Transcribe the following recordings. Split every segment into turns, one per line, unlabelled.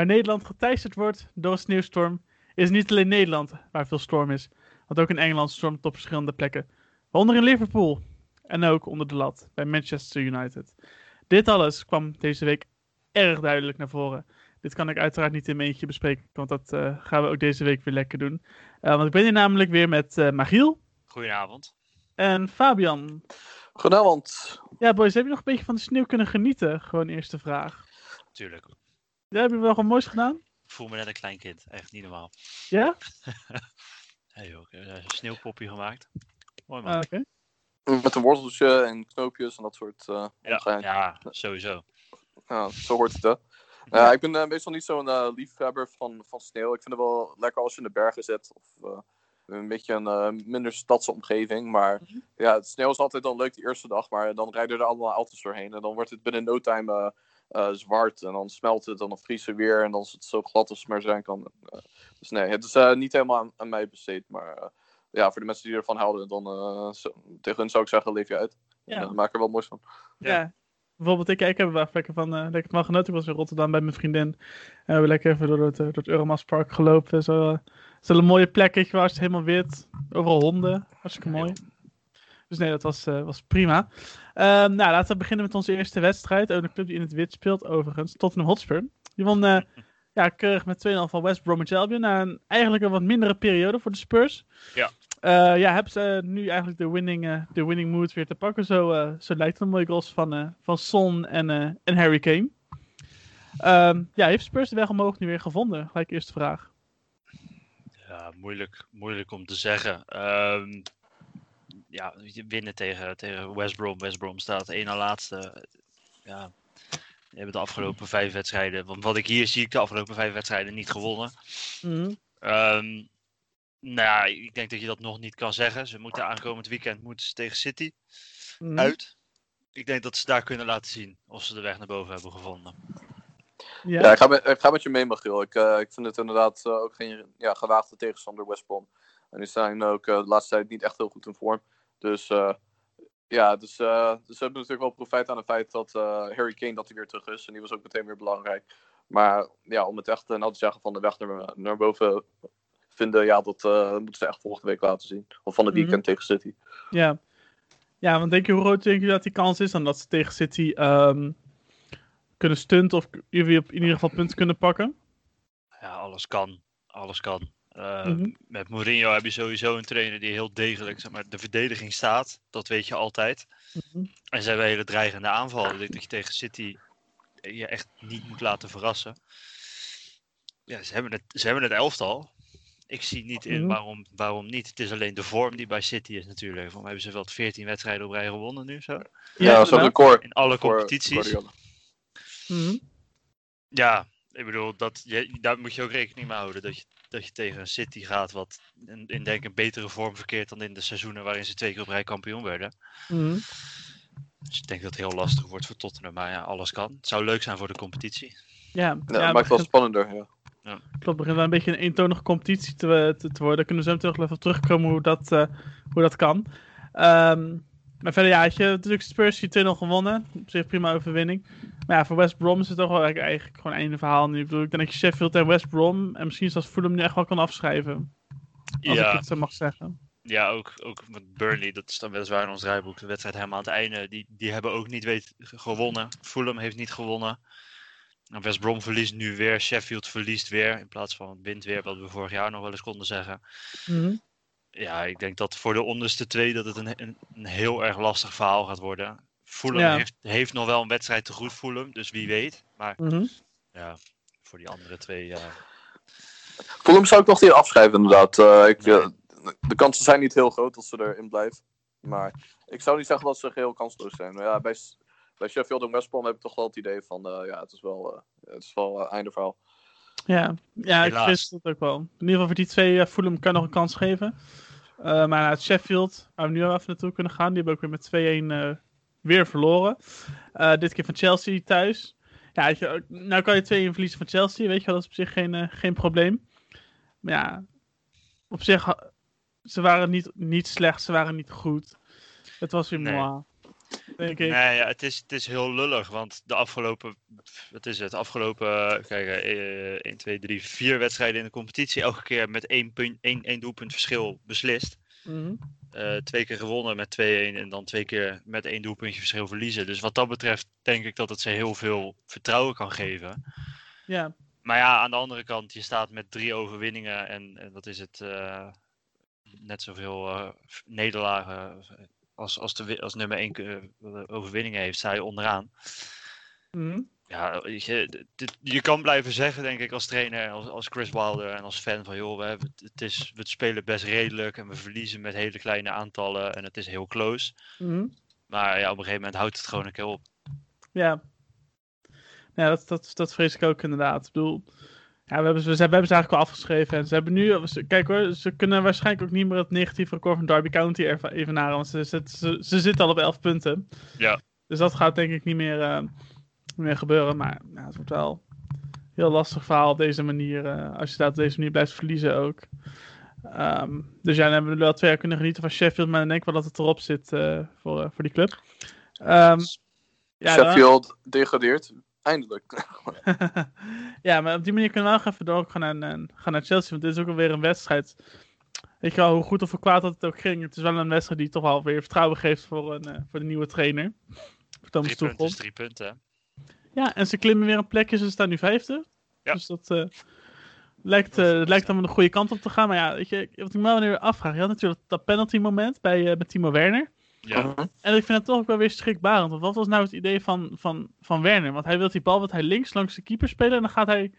Waar Nederland geteisterd wordt door een sneeuwstorm, is niet alleen Nederland waar veel storm is. Want ook in Engeland stormt het op verschillende plekken. Waaronder in Liverpool. En ook onder de lat bij Manchester United. Dit alles kwam deze week erg duidelijk naar voren. Dit kan ik uiteraard niet in mijn eentje bespreken, want dat eh, gaan we ook deze week weer lekker doen. Eh, want ik ben hier namelijk weer met eh Magiel
Goedenavond.
en Fabian.
Goedenavond.
Ja, boys, heb je nog een beetje van de sneeuw kunnen genieten? Gewoon eerste vraag.
Tuurlijk.
Ja, heb je wel gewoon moois gedaan?
Ik voel me net een klein kind. Echt niet normaal.
Ja?
Hey joh, ik heb een sneeuwpopje gemaakt. Mooi man.
Ah, Oké.
Met een worteltje en knoopjes en dat soort uh,
ja, ja, sowieso.
Ja, zo hoort het hè. Ja. ik ben uh, meestal niet zo'n uh, liefhebber van, van sneeuw. Ik vind het wel lekker als je in de bergen zit. Of een beetje een minder stadse omgeving. Maar mm -hmm. ja, het sneeuw is altijd dan leuk de eerste dag. Maar dan rijden er allemaal auto's doorheen. En dan wordt het binnen no time uh, zwart en dan smelt het en dan vriest het weer en dan is het zo glad als het maar zijn kan. Uh, dus nee, het is uh, niet helemaal aan, aan, mij besteed, maar ja, voor de mensen die ervan houden, dan zo, tegen hun zou ik zeggen, leef je uit. Ja. En, maak er wel moois van.
Ja. ja. Bijvoorbeeld, ik, ik heb wel lekker van lekker het genoten. Ik was in Rotterdam bij mijn vriendin. En we hebben lekker even door het, door het Euromastpark gelopen. Zo, zo een mooie plek, waar het helemaal wit. Overal honden. Hartstikke mooi. Dus nee, dat was, uh, was prima. Um, nou, laten we beginnen met onze eerste wedstrijd. Ook een club die in het wit speelt, overigens. Tottenham Hotspur. Die won uh, ja, keurig met 2-0 van West Bromwich Albion. Na een, eigenlijk een wat mindere periode voor de Spurs.
Ja.
Uh, ja, hebben ze nu eigenlijk de winning, de winning mood weer te pakken. Zo, zo lijkt het een mooie goals van, van Son en, en Harry Kane. Um, ja, heeft Spurs de weg omhoog nu weer gevonden? Gelijk eerste vraag.
Ja, moeilijk, moeilijk om te zeggen. Um, ja, winnen tegen, tegen West Brom. West Brom staat één na laatste. Ja, die hebben de afgelopen vijf wedstrijden, want wat ik hier zie, ik de afgelopen vijf wedstrijden niet gewonnen.
Mm -hmm.
um, nou ja, ik denk dat je dat nog niet kan zeggen. Ze moeten aankomend weekend moeten ze tegen City
Mhm.
mm uit. Ik denk dat ze daar kunnen laten zien of ze de weg naar boven hebben gevonden.
Ja, ja ik, ga met, ik ga met je mee, Magiel. Ik, uh, ik vind het inderdaad uh, ook geen ja, gewaagde tegenstander West Brom. En die zijn ook uh, de laatste tijd niet echt heel goed in vorm. Dus uh, ja, dus, uh, dus ze hebben natuurlijk wel profijt aan het feit dat uh, Harry Kane dat hij weer terug is. En die was ook meteen weer belangrijk. Maar ja, om het echt nou te zeggen van de weg naar, naar boven vinden, ja, dat moeten ze echt volgende week laten zien. Of van het weekend mm -hmm. tegen City.
Ja. ja, want denk je, hoe groot denk je dat die kans is dan dat ze tegen City um, kunnen stunten of in ieder geval punten kunnen pakken?
Ja, alles kan. Alles kan. Uh, mm -hmm. Met Mourinho heb je sowieso een trainer die heel degelijk zeg maar, de verdediging staat. Dat weet je altijd.
Mm -hmm.
En ze hebben hele dreigende aanvallen. Ik denk dat je tegen City je echt niet moet laten verrassen. Ja, ze hebben het, ze hebben het elftal. Ik zie niet in waarom, waarom niet. Het is alleen de vorm die bij City is natuurlijk. Mij hebben ze wel 14 wedstrijden op rij gewonnen nu. Zo.
Ja, ja dat is record.
In alle competities.
Mm -hmm.
Ja, ik bedoel, dat, je, daar moet je ook rekening mee houden. Dat je, dat je tegen een City gaat wat in, in denk ik een betere vorm verkeert dan in de seizoenen waarin ze twee keer op rij kampioen werden.
Mm -hmm.
Dus ik denk dat het heel lastig wordt voor Tottenham. Maar ja, alles kan. Het zou leuk zijn voor de competitie.
Ja,
ja, ja maakt het wel spannender. Ja.
Ja.
Klopt, het begint wel een beetje een eentonige competitie te, te, te worden. Daar kunnen we zo meteen nog even terugkomen hoe dat, uh, hoe dat kan. Um, maar verder, ja, had je natuurlijk Spurs hier 2-0 gewonnen. Op zich prima overwinning. Maar ja, voor West Brom is het toch wel eigenlijk gewoon einde verhaal nu. Ik bedoel, ik denk dat je Sheffield en West Brom en misschien zelfs Fulham nu echt wel kan afschrijven. Als
ja.
ik het zo mag zeggen.
Ja, ook, ook met Burnley, dat is dan weliswaar in ons rijboek, de wedstrijd helemaal aan het einde. Die, die hebben ook niet weet, gewonnen. Fulham heeft niet gewonnen. En West Brom verliest nu weer, Sheffield verliest weer, in plaats van wint weer, wat we vorig jaar nog wel eens konden zeggen.
Mm -hmm.
Ja, ik denk dat voor de onderste twee dat het een, een, een heel erg lastig verhaal gaat worden. Fulham
Ja.
heeft, heeft nog wel een wedstrijd te goed, Fulham, dus wie weet. Maar
Mm -hmm.
ja, voor die andere twee, ja.
Fulham zou ik nog niet afschrijven, inderdaad. Uh, ik, uh, de kansen zijn niet heel groot als ze erin blijft. Maar ik zou niet zeggen dat ze geheel kansloos zijn. Maar ja, bij, bij Sheffield en West Brom heb ik toch wel het idee van, uh, ja, het is wel, het is wel einde verhaal.
Ja, ja ik wist het ook wel. In ieder geval voor die twee uh, Fulham kan nog een kans geven. Uh, maar uit Sheffield, waar we nu al even naartoe kunnen gaan, die hebben ook weer met 2-1 uh, weer verloren. Uh, dit keer van Chelsea thuis. Ja, je, nou kan je 2-1 verliezen van Chelsea, weet je wel, dat is op zich geen, geen probleem. Maar ja, op zich, ze waren niet, niet slecht, ze waren niet goed. Het was weer
Nee.
moi. Denk ik.
Nee, ja, het, is, het is heel lullig, want de afgelopen, wat is het, afgelopen, kijk, eh, 1, 2, 3, 4 wedstrijden in de competitie, elke keer met één, punt, één, één doelpunt verschil beslist.
Mhm.
Uh, twee keer gewonnen met 2-1 en dan twee keer met één doelpuntje verschil verliezen. Dus wat dat betreft denk ik dat het ze heel veel vertrouwen kan geven.
Ja,
Maar ja, aan de andere kant, je staat met drie overwinningen en, en wat is het, uh, net zoveel uh, nederlagen als, als, de, als nummer één uh, overwinningen heeft, sta je onderaan.
Mhm.
Ja, je, dit, je kan blijven zeggen, denk ik, als trainer, als, als Chris Wilder en als fan van, joh, we, hebben, het is, we spelen best redelijk en we verliezen met hele kleine aantallen en het is heel close.
Mhm.
Maar ja, op een gegeven moment houdt het gewoon een keer op.
Ja, ja dat, dat, dat vrees ik ook inderdaad. Ik bedoel, ja, we, hebben, ze, we hebben ze eigenlijk al afgeschreven. En ze hebben nu, ze, kijk hoor, ze kunnen waarschijnlijk ook niet meer het negatieve record van Derby County even evenaren. Want ze, ze, ze, ze zitten al op 11 punten.
Ja.
Dus dat gaat denk ik niet meer, uh, niet meer gebeuren. Maar ja, het wordt wel een heel lastig verhaal op deze manier. Uh, als je dat op deze manier blijft verliezen ook. Um, dus ja, dan hebben we wel twee jaar kunnen genieten van Sheffield. Maar dan denk ik wel dat het erop zit uh, voor, voor die club. Um,
ja, Sheffield degradeert. Eindelijk.
ja, maar op die manier kunnen we wel even door gaan naar, uh, gaan naar Chelsea. Want dit is ook alweer een wedstrijd. Weet je wel, hoe goed of hoe kwaad dat het ook ging. Het is wel een wedstrijd die toch wel weer vertrouwen geeft voor, een, uh, voor de nieuwe trainer.
Voor Thomas drie punten is drie punten.
Ja, en ze klimmen weer een plekje. Ze staan nu vijfde.
Ja.
Dus dat uh, lijkt, uh, lijkt dan de goede kant op te gaan. Maar ja, weet je, wat ik me wel weer afvraag. Je had natuurlijk dat penalty moment bij uh, met Timo Werner.
Ja.
En ik vind het toch ook wel weer schrikbarend. Want wat was nou het idee van, van, van Werner? Want hij wil die bal, wat hij links langs de keeper spelen. En dan gaat hij.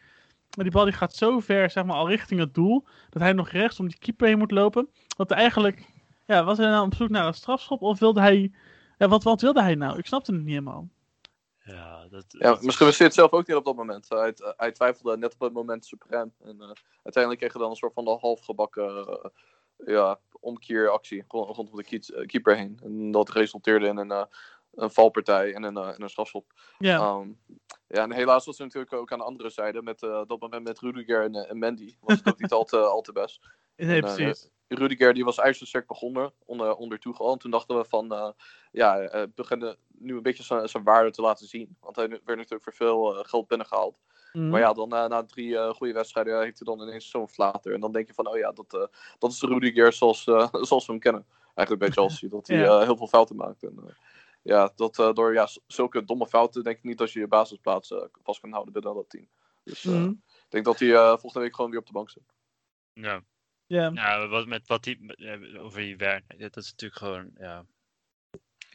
Maar die bal die gaat zo ver, zeg maar, al richting het doel. Dat hij nog rechts om die keeper heen moet lopen. Dat eigenlijk. Ja, was hij nou op zoek naar een strafschop? Of wilde hij. Ja, wat, wat wilde hij nou? Ik snapte het niet helemaal.
Ja, dat,
ja misschien wist hij het zelf ook niet op dat moment. Hij, hij twijfelde net op het moment suprem. En uh, uiteindelijk kreeg hij dan een soort van de halfgebakken. Uh, ja, omkeeractie rondom de keeper heen. En dat resulteerde in een, uh, een valpartij en een, uh, en een strafschop.
Ja.
Um, ja, en helaas was het natuurlijk ook aan de andere zijde. Met uh, dat moment met Rudiger en, en Mandy. Was het ook niet al te, al te best.
Nee,
en,
precies.
Rudiger die was ijzersterk begonnen onder, onder. En toen dachten we van, ja, uh, beginnen nu een beetje zijn waarde te laten zien. Want hij werd natuurlijk voor veel geld binnengehaald.
Mhm.
Maar ja, dan na, na drie uh, goede wedstrijden heeft hij dan ineens zo'n flater. En dan denk je van, oh ja, dat, uh, dat is de Rudiger zoals, uh, zoals we hem kennen. Eigenlijk bij Chelsea, dat hij
Ja.
heel veel fouten maakt. En, ja, dat, door ja, zulke domme fouten denk ik niet dat je je basisplaats vast kan houden binnen dat team. Dus
Mhm.
ik denk dat hij volgende week gewoon weer op de bank zit.
ja.
Ja.
ja, wat met wat die, over die Werner, dat is natuurlijk gewoon, ja,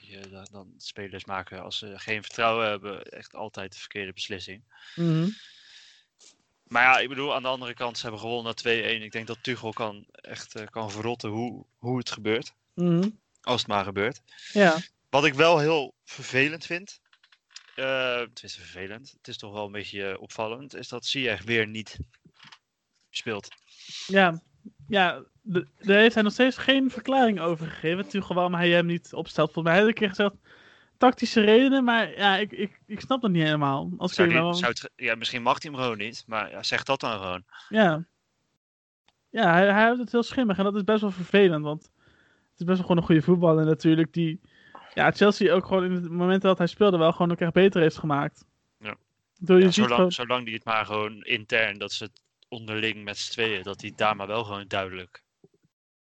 je, dan, dan spelers maken als ze geen vertrouwen hebben, echt altijd de verkeerde beslissing.
Mhm.
Maar ja, ik bedoel, aan de andere kant, ze hebben gewonnen 2-1. Ik denk dat Tuchel kan echt uh, kan verrotten hoe, hoe het gebeurt.
Mhm.
Als het maar gebeurt.
Ja.
Wat ik wel heel vervelend vind. Uh, het is vervelend. Het is toch wel een beetje uh, opvallend. Is dat Ziyech weer niet speelt.
Ja. Ja, de- daar heeft hij nog steeds geen verklaring over gegeven. Tuchel waarom hij hem niet opstelt. Volgens mij ik een keer gezegd tactische redenen, maar ja, ik, ik, ik snap dat niet helemaal. Als
Zou die-
nou,
zou het, ja, misschien mag hij hem gewoon niet. Maar ja, zeg dat dan gewoon.
ja. Ja, hij, hij houdt het heel schimmig en dat is best wel vervelend, want het is best wel gewoon een goede voetballer natuurlijk die ja, Chelsea ook gewoon in het moment dat hij speelde wel gewoon ook echt beter heeft gemaakt.
Ja.
Ik bedoel, je
Ja,
ziet
zolang,
gewoon...
zolang die het maar gewoon intern, dat ze het onderling met z'n tweeën, dat hij daar maar wel gewoon duidelijk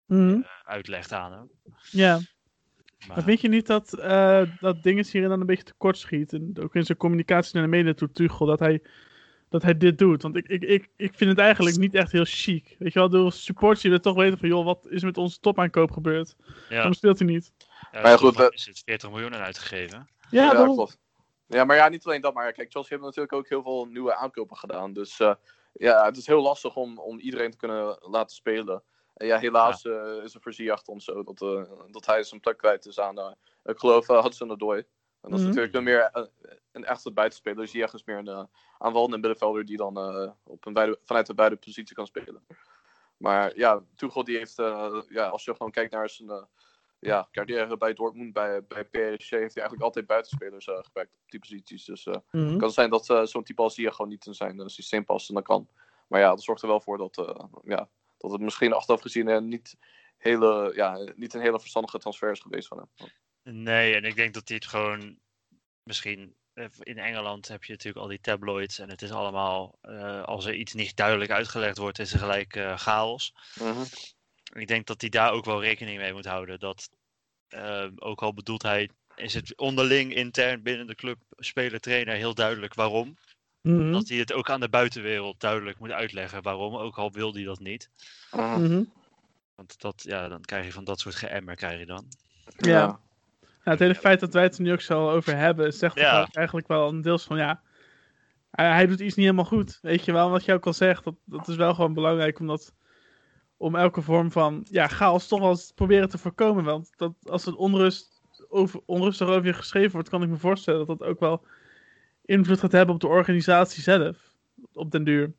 Mhm,
uitlegt aan hem.
ja.
Maar,
Maar vind je niet dat, eh dat dinges hierin dan een beetje tekort schiet? En ook in zijn communicatie naar de media toe, Tuchel, dat hij, dat hij dit doet. Want ik, ik, ik, ik vind het eigenlijk niet echt heel chic. Weet je wel, de supporters die willen toch weten van, joh, wat is met onze topaankoop gebeurd?
ja,
Waarom speelt hij niet?
ja,
Maar ja, goed, we-
is het 40 miljoen aan uitgegeven.
Ja,
Ja,
daarom.
klopt. Ja, maar ja, niet alleen dat, maar kijk, Chelsea heeft natuurlijk ook heel veel nieuwe aankopen gedaan. Dus eh, ja, het is heel lastig om, om iedereen te kunnen laten spelen. En ja, helaas eh, is er voor Ziyech dan zo dat, eh, dat hij zijn plek kwijt is aan, eh, ik geloof, uh, Hudson Odoi. En dat is
Mhm.
natuurlijk een meer een echte buitenspeler. Ziyech is meer een uh, aanvallende middenvelder die dan uh, op een beide, vanuit de beide positie kan spelen. Maar ja, Tuchel die heeft, uh, ja, als je gewoon kijkt naar zijn ja, carrière bij Dortmund, bij, bij PSG, heeft hij eigenlijk altijd buitenspelers gebruikt op die posities. Dus het
Mhm.
kan zijn dat zo'n type als Ziyech gewoon niet in zijn systeem past en dat kan. Maar ja, dat zorgt er wel voor dat, ja, dat het misschien achteraf gezien niet, hele, ja, niet een hele verstandige transfer is geweest van hem.
Nee, en ik denk dat hij het gewoon misschien. eh, In Engeland heb je natuurlijk al die tabloids en het is allemaal, uh, als er iets niet duidelijk uitgelegd wordt, is er gelijk uh, chaos.
Mhm.
Ik denk dat hij daar ook wel rekening mee moet houden. Dat, uh, ook al bedoelt hij, is het onderling intern binnen de club, speler, trainer heel duidelijk waarom.
Mhm.
Dat hij het ook aan de buitenwereld duidelijk moet uitleggen waarom, ook al wil hij dat niet.
Mhm.
Mhm.
Want dat, ja, dan krijg je van dat soort geëmmer krijg je dan.
Ja. Ja, het hele feit dat wij het er nu ook zo over hebben, zegt
Ja.
ook eigenlijk wel een deels van ja. Hij, doet iets niet helemaal goed. Weet je wel, wat je ook al zegt, dat, dat is wel gewoon belangrijk omdat, om elke vorm van ja, chaos toch wel eens proberen te voorkomen. Want dat, als het onrust over, onrustig over je geschreven wordt, kan ik me voorstellen dat dat ook wel invloed gaat hebben op de organisatie zelf. Op den duur.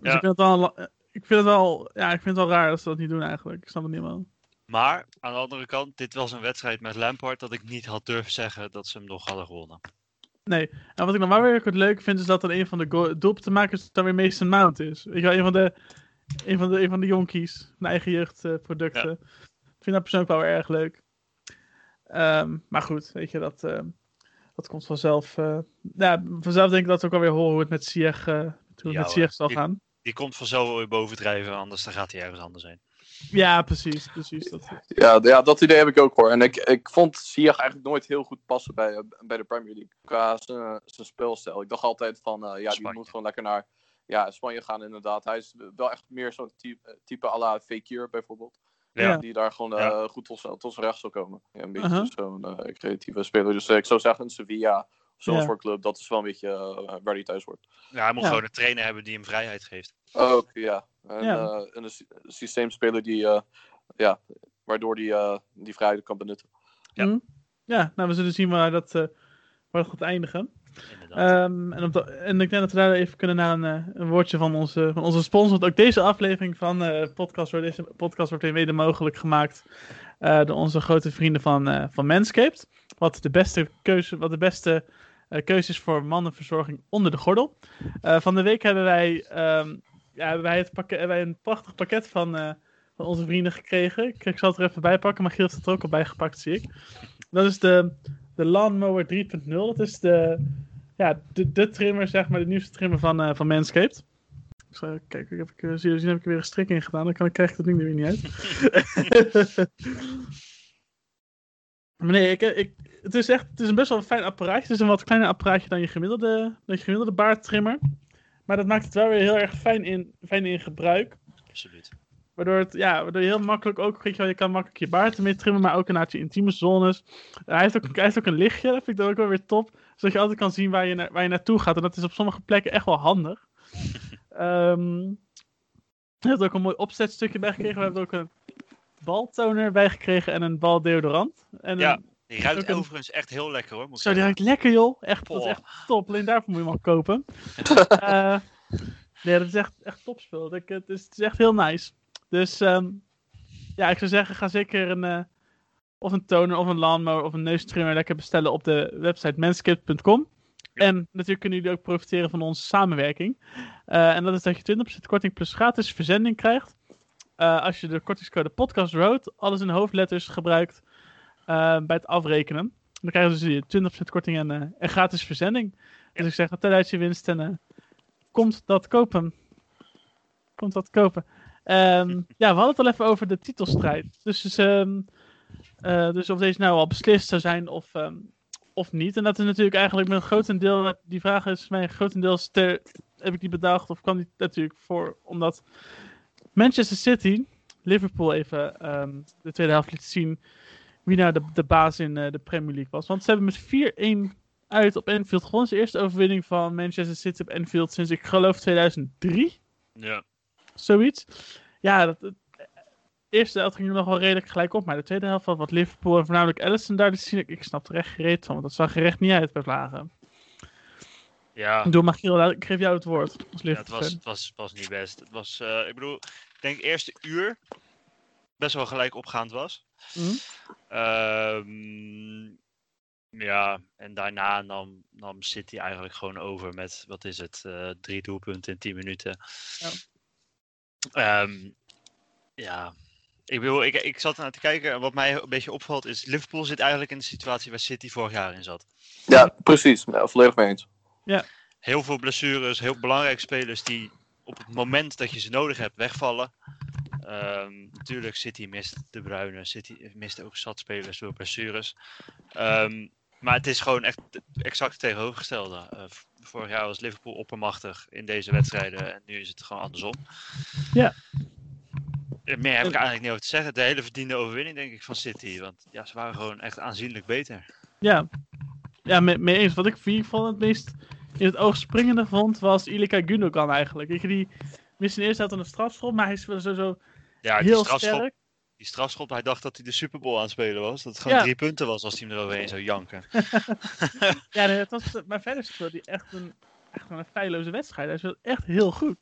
Dus
Ja.
ik vind het wel, ik vind het wel, ja, ik vind het wel raar dat ze dat niet doen eigenlijk. Ik snap het niet helemaal.
Maar aan de andere kant, dit was een wedstrijd met Lampard dat ik niet had durven zeggen dat ze hem nog hadden gewonnen.
Nee, en wat ik dan wel weer leuk vind, is dat dan een van de doelpuntenmakers dan weer Mason Mount is. Weet je wel, een van de, een van de, een van de jonkies, mijn eigen jeugdproducten. Ik vind dat persoonlijk wel erg leuk. Ehm, maar goed, weet je, dat, ehm, dat komt vanzelf. eh, ja, vanzelf denk ik dat we ook wel weer horen hoe het met Sieg, eh, hoe het
Ja,
met. Sieg zal
Ik-
gaan.
Die komt vanzelf weer bovendrijven, anders dan gaat hij ergens anders heen.
Ja, precies, precies. Dat,
Ja, ja, dat idee heb ik ook hoor. En ik, ik vond Ziyech eigenlijk nooit heel goed passen bij, eh, bij de Premier League. Qua zijn zijn speelstijl. Ik dacht altijd van, eh, ja, die
Spanje.
moet gewoon lekker naar ja, Spanje gaan inderdaad. Hij is wel echt meer zo'n type, type à la Fekir bijvoorbeeld.
Ja.
Die daar gewoon eh,
Ja.
goed tot, z'n- tot zijn recht zal komen. Ja, een beetje
Uh-huh.
zo'n eh, creatieve speler. Dus eh, ik zou zeggen, Sevilla, of zo'n
Ja.
soort club, dat is wel een beetje eh, waar hij thuis hoort.
Ja, hij moet
Ja.
gewoon een trainer hebben die hem vrijheid geeft.
Ook, ja. En,
Ja.
eh, en een sy- systeemspeler die, eh, ja, waardoor die, eh, die vrijheid kan benutten.
Ja.
Ja, nou, we zullen zien waar dat, eh, waar dat gaat eindigen. Ehm, en, en ik denk dat we daar even kunnen naar een, eh, een woordje van onze, van onze sponsor. Want ook deze aflevering van eh podcast, wordt, deze podcast wordt weer mede mogelijk gemaakt eh, door onze grote vrienden van, eh van Manscaped. Wat de beste keuze, wat de beste keuze is voor mannenverzorging onder de gordel. Van de week hebben wij, ehm, ja, wij, het hebben wij een prachtig pakket van, van onze vrienden gekregen. Ik, ik zal het er even bij pakken, maar Giel heeft het er ook al bij gepakt, zie ik. Dat is de, de Lawnmower 3.0. Dat is de, ja, de, de trimmer, zeg maar, de nieuwste trimmer van, eh, van Manscaped. Kijk, ik heb ik, eh, zie je, heb ik er weer een strik in gedaan, dan kan, krijg ik dat ding er weer niet uit. maar nee, ik, ik, het is echt het is een best wel een fijn apparaatje. Het is een wat kleiner apparaatje dan je gemiddelde, dan je gemiddelde baardtrimmer. Maar dat maakt het wel weer heel erg fijn in, fijn in gebruik.
Absoluut.
Waardoor, het, ja, waardoor je heel makkelijk ook, je, je kan makkelijk je baard ermee trimmen, maar ook inderdaad je intieme zones. hij, heeft ook, hij heeft ook een lichtje, dat vind ik dan ook wel weer top. Zodat je altijd kan zien waar je, naar, waar je naartoe gaat. En dat is op sommige plekken echt wel handig. We hebben ook een mooi opzetstukje bij gekregen. We hebben er ook een baltoner bij gekregen en een baldeodorant. En
Ja, Die ruikt
een-
overigens echt heel lekker hoor. Moet
zo, die ruikt lekker joh. Echt, dat is echt top. Alleen daarvoor moet je hem kopen. Eh, nee, dat is echt, echt topspul. Het, is, het is echt heel nice. Dus ehm, ja, ik zou zeggen, ga zeker een, eh, of een toner of een lawnmower of een neustrimmer lekker bestellen op de website manscaped.com. En natuurlijk kunnen jullie ook profiteren van onze samenwerking. Eh, en dat is dat je 20% korting plus gratis verzending krijgt. eh, als je de kortingscode Podcast Road, alles in hoofdletters gebruikt bij het afrekenen. Dan krijg je dus die 20% korting en, en gratis verzending. Dus ik zeg, tel uit je winst en komt dat kopen. Komt dat kopen. Ehm, ja, we hadden het al even over de titelstrijd. Dus, dus, ehm, eh, dus of deze nou al beslist zou zijn of, ehm, of niet. En dat is natuurlijk eigenlijk met een grotendeel, die vraag is mij grotendeels ter, heb ik die bedacht of kwam die natuurlijk voor, omdat Manchester City, Liverpool even de tweede helft liet zien wie nou de, de baas in eh, de Premier League was. Want ze hebben met 4-1 uit op Anfield gewonnen. De eerste overwinning van Manchester City op Anfield sinds ik geloof 2003
Ja.
Zoiets. Ja, dat, dat- eerste helft ging het nog wel redelijk gelijk op. Maar de tweede helft was wat Liverpool en voornamelijk Ellison daar te zien. Ik, ik snap er echt gereed van, want dat zag er echt niet uit bij Vlagen.
Ja,
Doe Magiel, laat- ik geef jou het woord. Als
ja het, was, het was, was niet best. Het was, eh, ik bedoel, ik denk eerste uur best wel gelijk opgaand was.
Mhm.
Ehm, ja, en daarna nam, nam City eigenlijk gewoon over met, wat is het, eh, drie doelpunten in 10 minuten.
Ja.
Ehm, ja, ik, bedoel, ik, ik zat naar te kijken en wat mij een beetje opvalt is, Liverpool zit eigenlijk in de situatie waar City vorig jaar in zat.
Ja, precies. Ja, volledig mee eens.
Heel veel blessures, heel belangrijke spelers die op het moment dat je ze nodig hebt wegvallen. Ehm, natuurlijk, City mist de Bruyne, City mist ook zat spelers door blessures. Ehm, maar het is gewoon echt exact het tegenovergestelde. V- vorig jaar was Liverpool oppermachtig in deze wedstrijden en nu is het gewoon andersom.
Ja.
Eh, Meer heb ik eigenlijk niet over te zeggen. De hele verdiende overwinning, denk ik, van City. Want ja, ze waren gewoon echt aanzienlijk beter.
Ja, ja mee, mee eens. Wat ik ik vond het meest in het oog springende vond, was Ilika Gundogan eigenlijk. Je, die miste eerste helft een strafschop, maar hij is wel sowieso
Ja, die
heel
strafschop,
sterk.
Die strafschop, hij dacht dat hij de Super Bowl aan het spelen was. Dat het gewoon
Ja.
drie punten was als hij hem eroverheen zou janken.
Ja, nee, het was, maar verder speelde hij echt een, echt een feilloze wedstrijd. Hij speelde echt heel goed.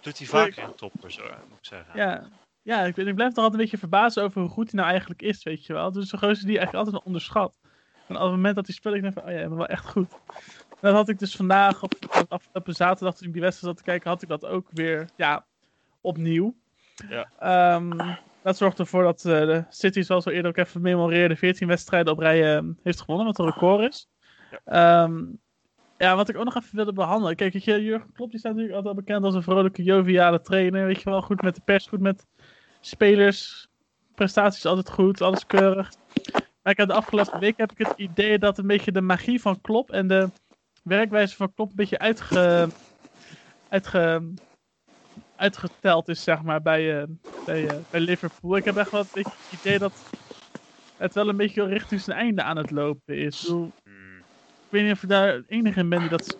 Doet hij vaker in toppers, hoor, moet ik zeggen.
Ja, ja ik, ben- ik blijf toch altijd een beetje verbaasd over hoe goed hij nou eigenlijk is, weet je wel. Dus zo'n gozer die eigenlijk altijd onderschat. En op het moment dat hij speelt, ik denk van, oh ja, hij is wel echt goed. En dat had ik dus vandaag, op afgelopen zaterdag, toen ik die wedstrijd zat te kijken, had ik dat ook weer, ja, opnieuw.
Ja.
Ehm, dat zorgt ervoor dat eh, de City, zoals we eerder ook even memoreerden, 14 wedstrijden op rij eh, heeft gewonnen, wat een record is. Ehm, ja, wat ik ook nog even wilde behandelen. Kijk, weet je, Jurgen Klopp die staat natuurlijk altijd wel bekend als een vrolijke, joviale trainer. Weet je wel, goed met de pers, goed met spelers. Prestaties altijd goed, alles keurig. Maar ik heb de afgelopen week heb ik het idee dat een beetje de magie van Klopp en de werkwijze van Klopp een beetje uitge, uitge, uitgeteld is, zeg maar, bij, eh, bij, eh, bij Liverpool. Ik heb echt wel het idee dat het wel een beetje richting zijn einde aan het lopen is. Ik, bedoel,
Hmm.
ik weet niet of je daar enige in bent die dat...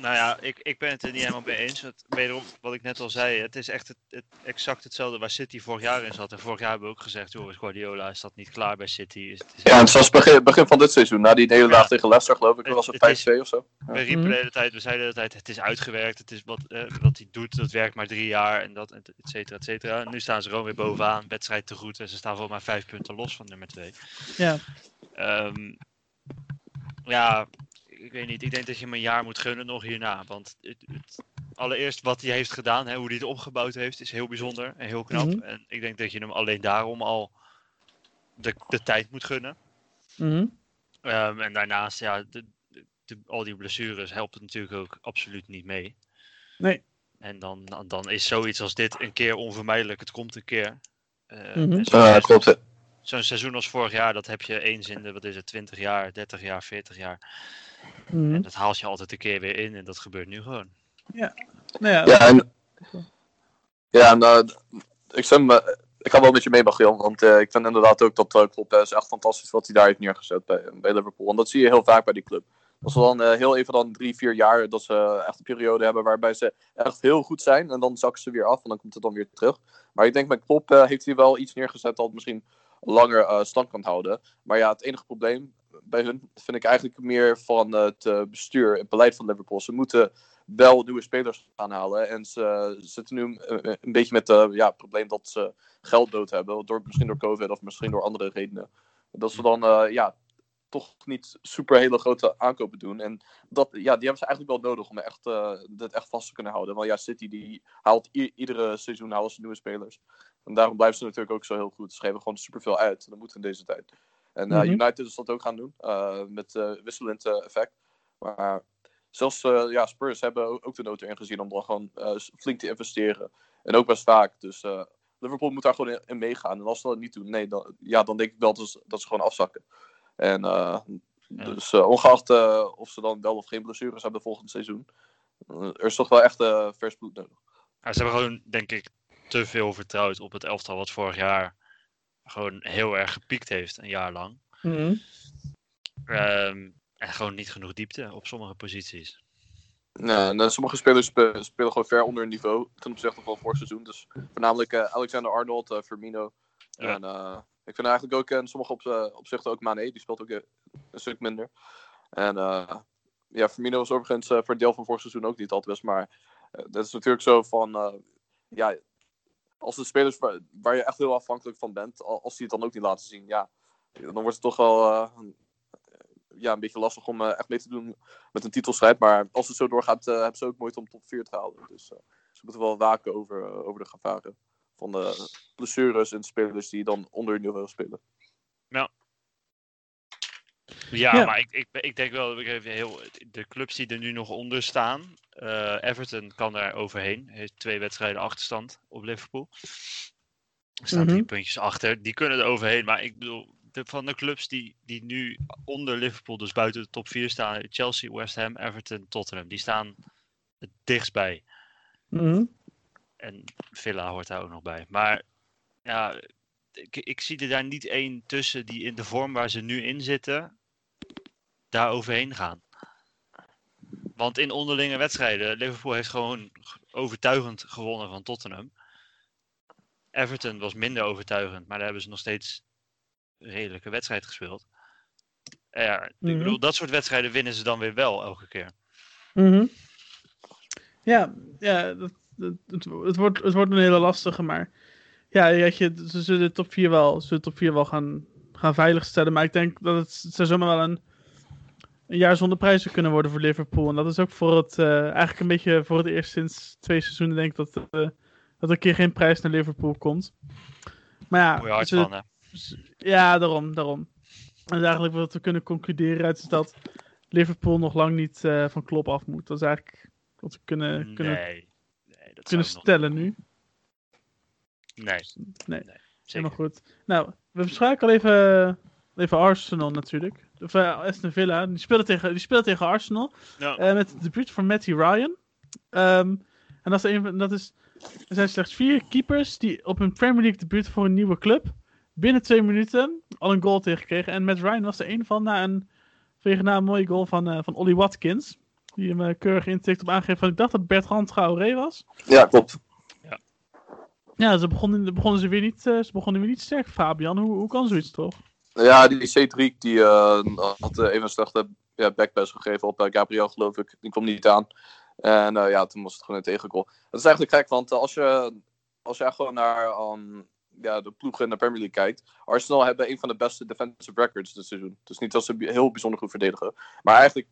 Nou ja, ik, ik ben het er niet helemaal mee eens. Wederom, wat ik net al zei, het is echt het, het, exact hetzelfde waar City vorig jaar in zat. En vorig jaar hebben we ook gezegd, joh, is Guardiola is dat niet klaar bij City. Is, het is
Ja, en het was begin, begin van dit seizoen. Na die nederlaag
Ja.
tegen Leicester, geloof ik,
Het-
was het
het is-
5-2 of zo.
We riepen de hele tijd, we zeiden de hele tijd, het is uitgewerkt, het is wat, eh, wat hij doet, dat werkt maar drie jaar en dat, et cetera, et cetera. En nu staan ze gewoon weer bovenaan, wedstrijd te goed en ze staan volgens mij vijf punten los van nummer twee.
Ja,
Ehm, ja, ik weet niet, ik denk dat je hem een jaar moet gunnen nog hierna, want het, het- allereerst wat hij heeft gedaan, hè, hoe hij het opgebouwd heeft, is heel bijzonder en heel knap.
Mhm.
En ik denk dat je hem alleen daarom al de, de tijd moet gunnen.
Mhm.
Ehm, en daarnaast, ja, de, de- al die blessures helpt het natuurlijk ook absoluut niet mee.
Nee.
En dan, dan, dan is zoiets als dit een keer onvermijdelijk. Het komt een keer. Eh,
Mhm.
en zo'n
Ja,
seizoen-
klopt.
Zo'n seizoen als vorig jaar, dat heb je eens in de, wat is het, 20 jaar, 30 jaar, 40 jaar.
Mhm.
En dat haalt je altijd een keer weer in en dat gebeurt nu gewoon.
Nou ja,
Ja, en, ja, en eh, ik, stem, eh, ik ga wel met je mee, Magiel. Want eh, ik vind inderdaad ook dat uh, Klopp eh, is echt fantastisch wat hij daar heeft neergezet bij, bij Liverpool. En dat zie je heel vaak bij die club. Als ze dan eh, heel even dan drie, vier jaar, dat ze echt een periode hebben waarbij ze echt heel goed zijn. En dan zakken ze weer af en dan komt het dan weer terug. Maar ik denk met Klopp eh, heeft hij wel iets neergezet dat misschien langer eh, stand kan houden. Maar ja, het enige probleem bij hun vind ik eigenlijk meer van het eh, bestuur en beleid van Liverpool. Ze moeten wel nieuwe spelers gaan halen. En ze zitten nu een, een beetje met het ja, probleem dat ze geld dood hebben. Door, misschien door COVID of misschien door andere redenen. Dat ze dan eh, ja, toch niet super hele grote aankopen doen. En dat, ja, die hebben ze eigenlijk wel nodig om echt, eh, dit echt vast te kunnen houden. Want ja, City die haalt iedere seizoen halen ze nieuwe spelers. En daarom blijven ze natuurlijk ook zo heel goed. Ze geven gewoon superveel uit. Dat moet in deze tijd. En eh,
Mhm.
United is dat ook gaan doen. eh, met eh, wisselend effect. Maar zelfs ja, Spurs hebben ook de nood erin gezien om dan gewoon flink te investeren. En ook best vaak. Dus Liverpool moet daar gewoon in, in meegaan. En als ze dat niet doen, nee, dan, ja, dan denk ik wel dat ze, dat ze gewoon afzakken. En
Ja.
dus ongeacht of ze dan wel of geen blessures hebben volgend seizoen. er is toch wel echt vers bloed nodig.
Ja, ze hebben gewoon, denk ik, te veel vertrouwd op het elftal wat vorig jaar gewoon heel erg gepiekt heeft, een jaar lang.
Mhm.
Ehm, en gewoon niet genoeg diepte op sommige posities.
Nee, en, eh, sommige spelers spe- spelen gewoon ver onder hun niveau ten opzichte van vorig seizoen. Dus voornamelijk eh, Alexander Arnold, eh, Firmino.
Ja.
En eh, ik vind eigenlijk ook in sommige op, opzichten ook Mane, die speelt ook een stuk minder. En eh, ja, Firmino was overigens eh, voor een deel van vorig seizoen ook niet altijd best. Maar dat is natuurlijk zo van, eh, ja, als de spelers waar, waar je echt heel afhankelijk van bent, al- als die het dan ook niet laten zien, ja, dan wordt het toch wel eh, een- ja, een beetje lastig om eh, echt mee te doen met een titelstrijd. Maar als het zo doorgaat, eh, hebben ze ook moeite om top 4 te halen. Dus eh, ze moeten wel waken over, eh, over de gevaren van de blessures en spelers die dan onder hun niveau spelen.
Ja,
Ja.
maar ik, ik, ik denk wel dat ik even heel. De clubs die er nu nog onder staan. Eh, Everton kan daar overheen. Heeft twee wedstrijden achterstand op Liverpool. Er staan drie
Mhm.
puntjes achter. Die kunnen er overheen. Maar ik bedoel, de, van de clubs die, die nu onder Liverpool, dus buiten de top 4 staan. Chelsea, West Ham, Everton, Tottenham. Die staan het dichtst bij.
Mhm.
En Villa hoort daar ook nog bij. Maar ja, ik, ik zie er daar niet één tussen die in de vorm waar ze nu in zitten, daar overheen gaan. Want in onderlinge wedstrijden, Liverpool heeft gewoon overtuigend gewonnen van Tottenham. Everton was minder overtuigend, maar daar hebben ze nog steeds een redelijke wedstrijd gespeeld. Ja, ik
Mhm.
bedoel, dat soort wedstrijden winnen ze dan weer wel elke keer.
Mhm. Ja, ja dat, dat- het, het, wordt, het wordt een hele lastige, maar ja, je, ze zullen de top 4 wel, ze de top 4 wel gaan, gaan veiligstellen. Maar ik denk dat het, het zou zomaar wel een, een jaar zonder prijzen kunnen worden voor Liverpool. En dat is ook voor het, eh, eigenlijk een beetje voor het eerst sinds twee seizoenen denk ik dat, eh, dat er een keer geen prijs naar Liverpool komt. Maar ja, ja, daarom, daarom. En eigenlijk wat we kunnen concluderen uit is dat Liverpool nog lang niet eh, van Klopp af moet. Dat is eigenlijk wat we kunnen, kunnen,
Nee, nee dat
kunnen stellen nu.
Nee,
Nee,
zeker.
helemaal goed. Nou, we bespraken al even, even Arsenal natuurlijk. Of uh, Aston Villa. Die speelde tegen, die speelde tegen Arsenal.
Ja.
eh, met het debuut van Matty Ryan. Ehm, en dat is, een, van- dat is, er zijn slechts vier keepers die op hun Premier League debuut voor een nieuwe club binnen twee minuten al een goal tegenkregen. En Matt Ryan was er een van na een, vanwege na een mooie goal van, eh, van Ollie Watkins. Die hem keurig intikt op aangeven van, ik dacht dat Bertrand Traoré was.
Ja, klopt.
Ja, ze begonnen, begonnen ze weer niet, eh, ze begonnen weer niet sterk, Fabian. Hoe, hoe kan zoiets toch?
Ja, die C3 die, eh, had eh, even een slechte ja, backpass gegeven op eh, Gabriel, geloof ik. Die kwam niet aan. En ja, toen was het gewoon een tegengoal. Dat is eigenlijk gek, want als, je, als je gewoon naar ehm, ja, de ploegen in de Premier League kijkt. Arsenal hebben een van de beste defensive records dit seizoen. Dus niet dat ze heel bijzonder goed verdedigen. Maar eigenlijk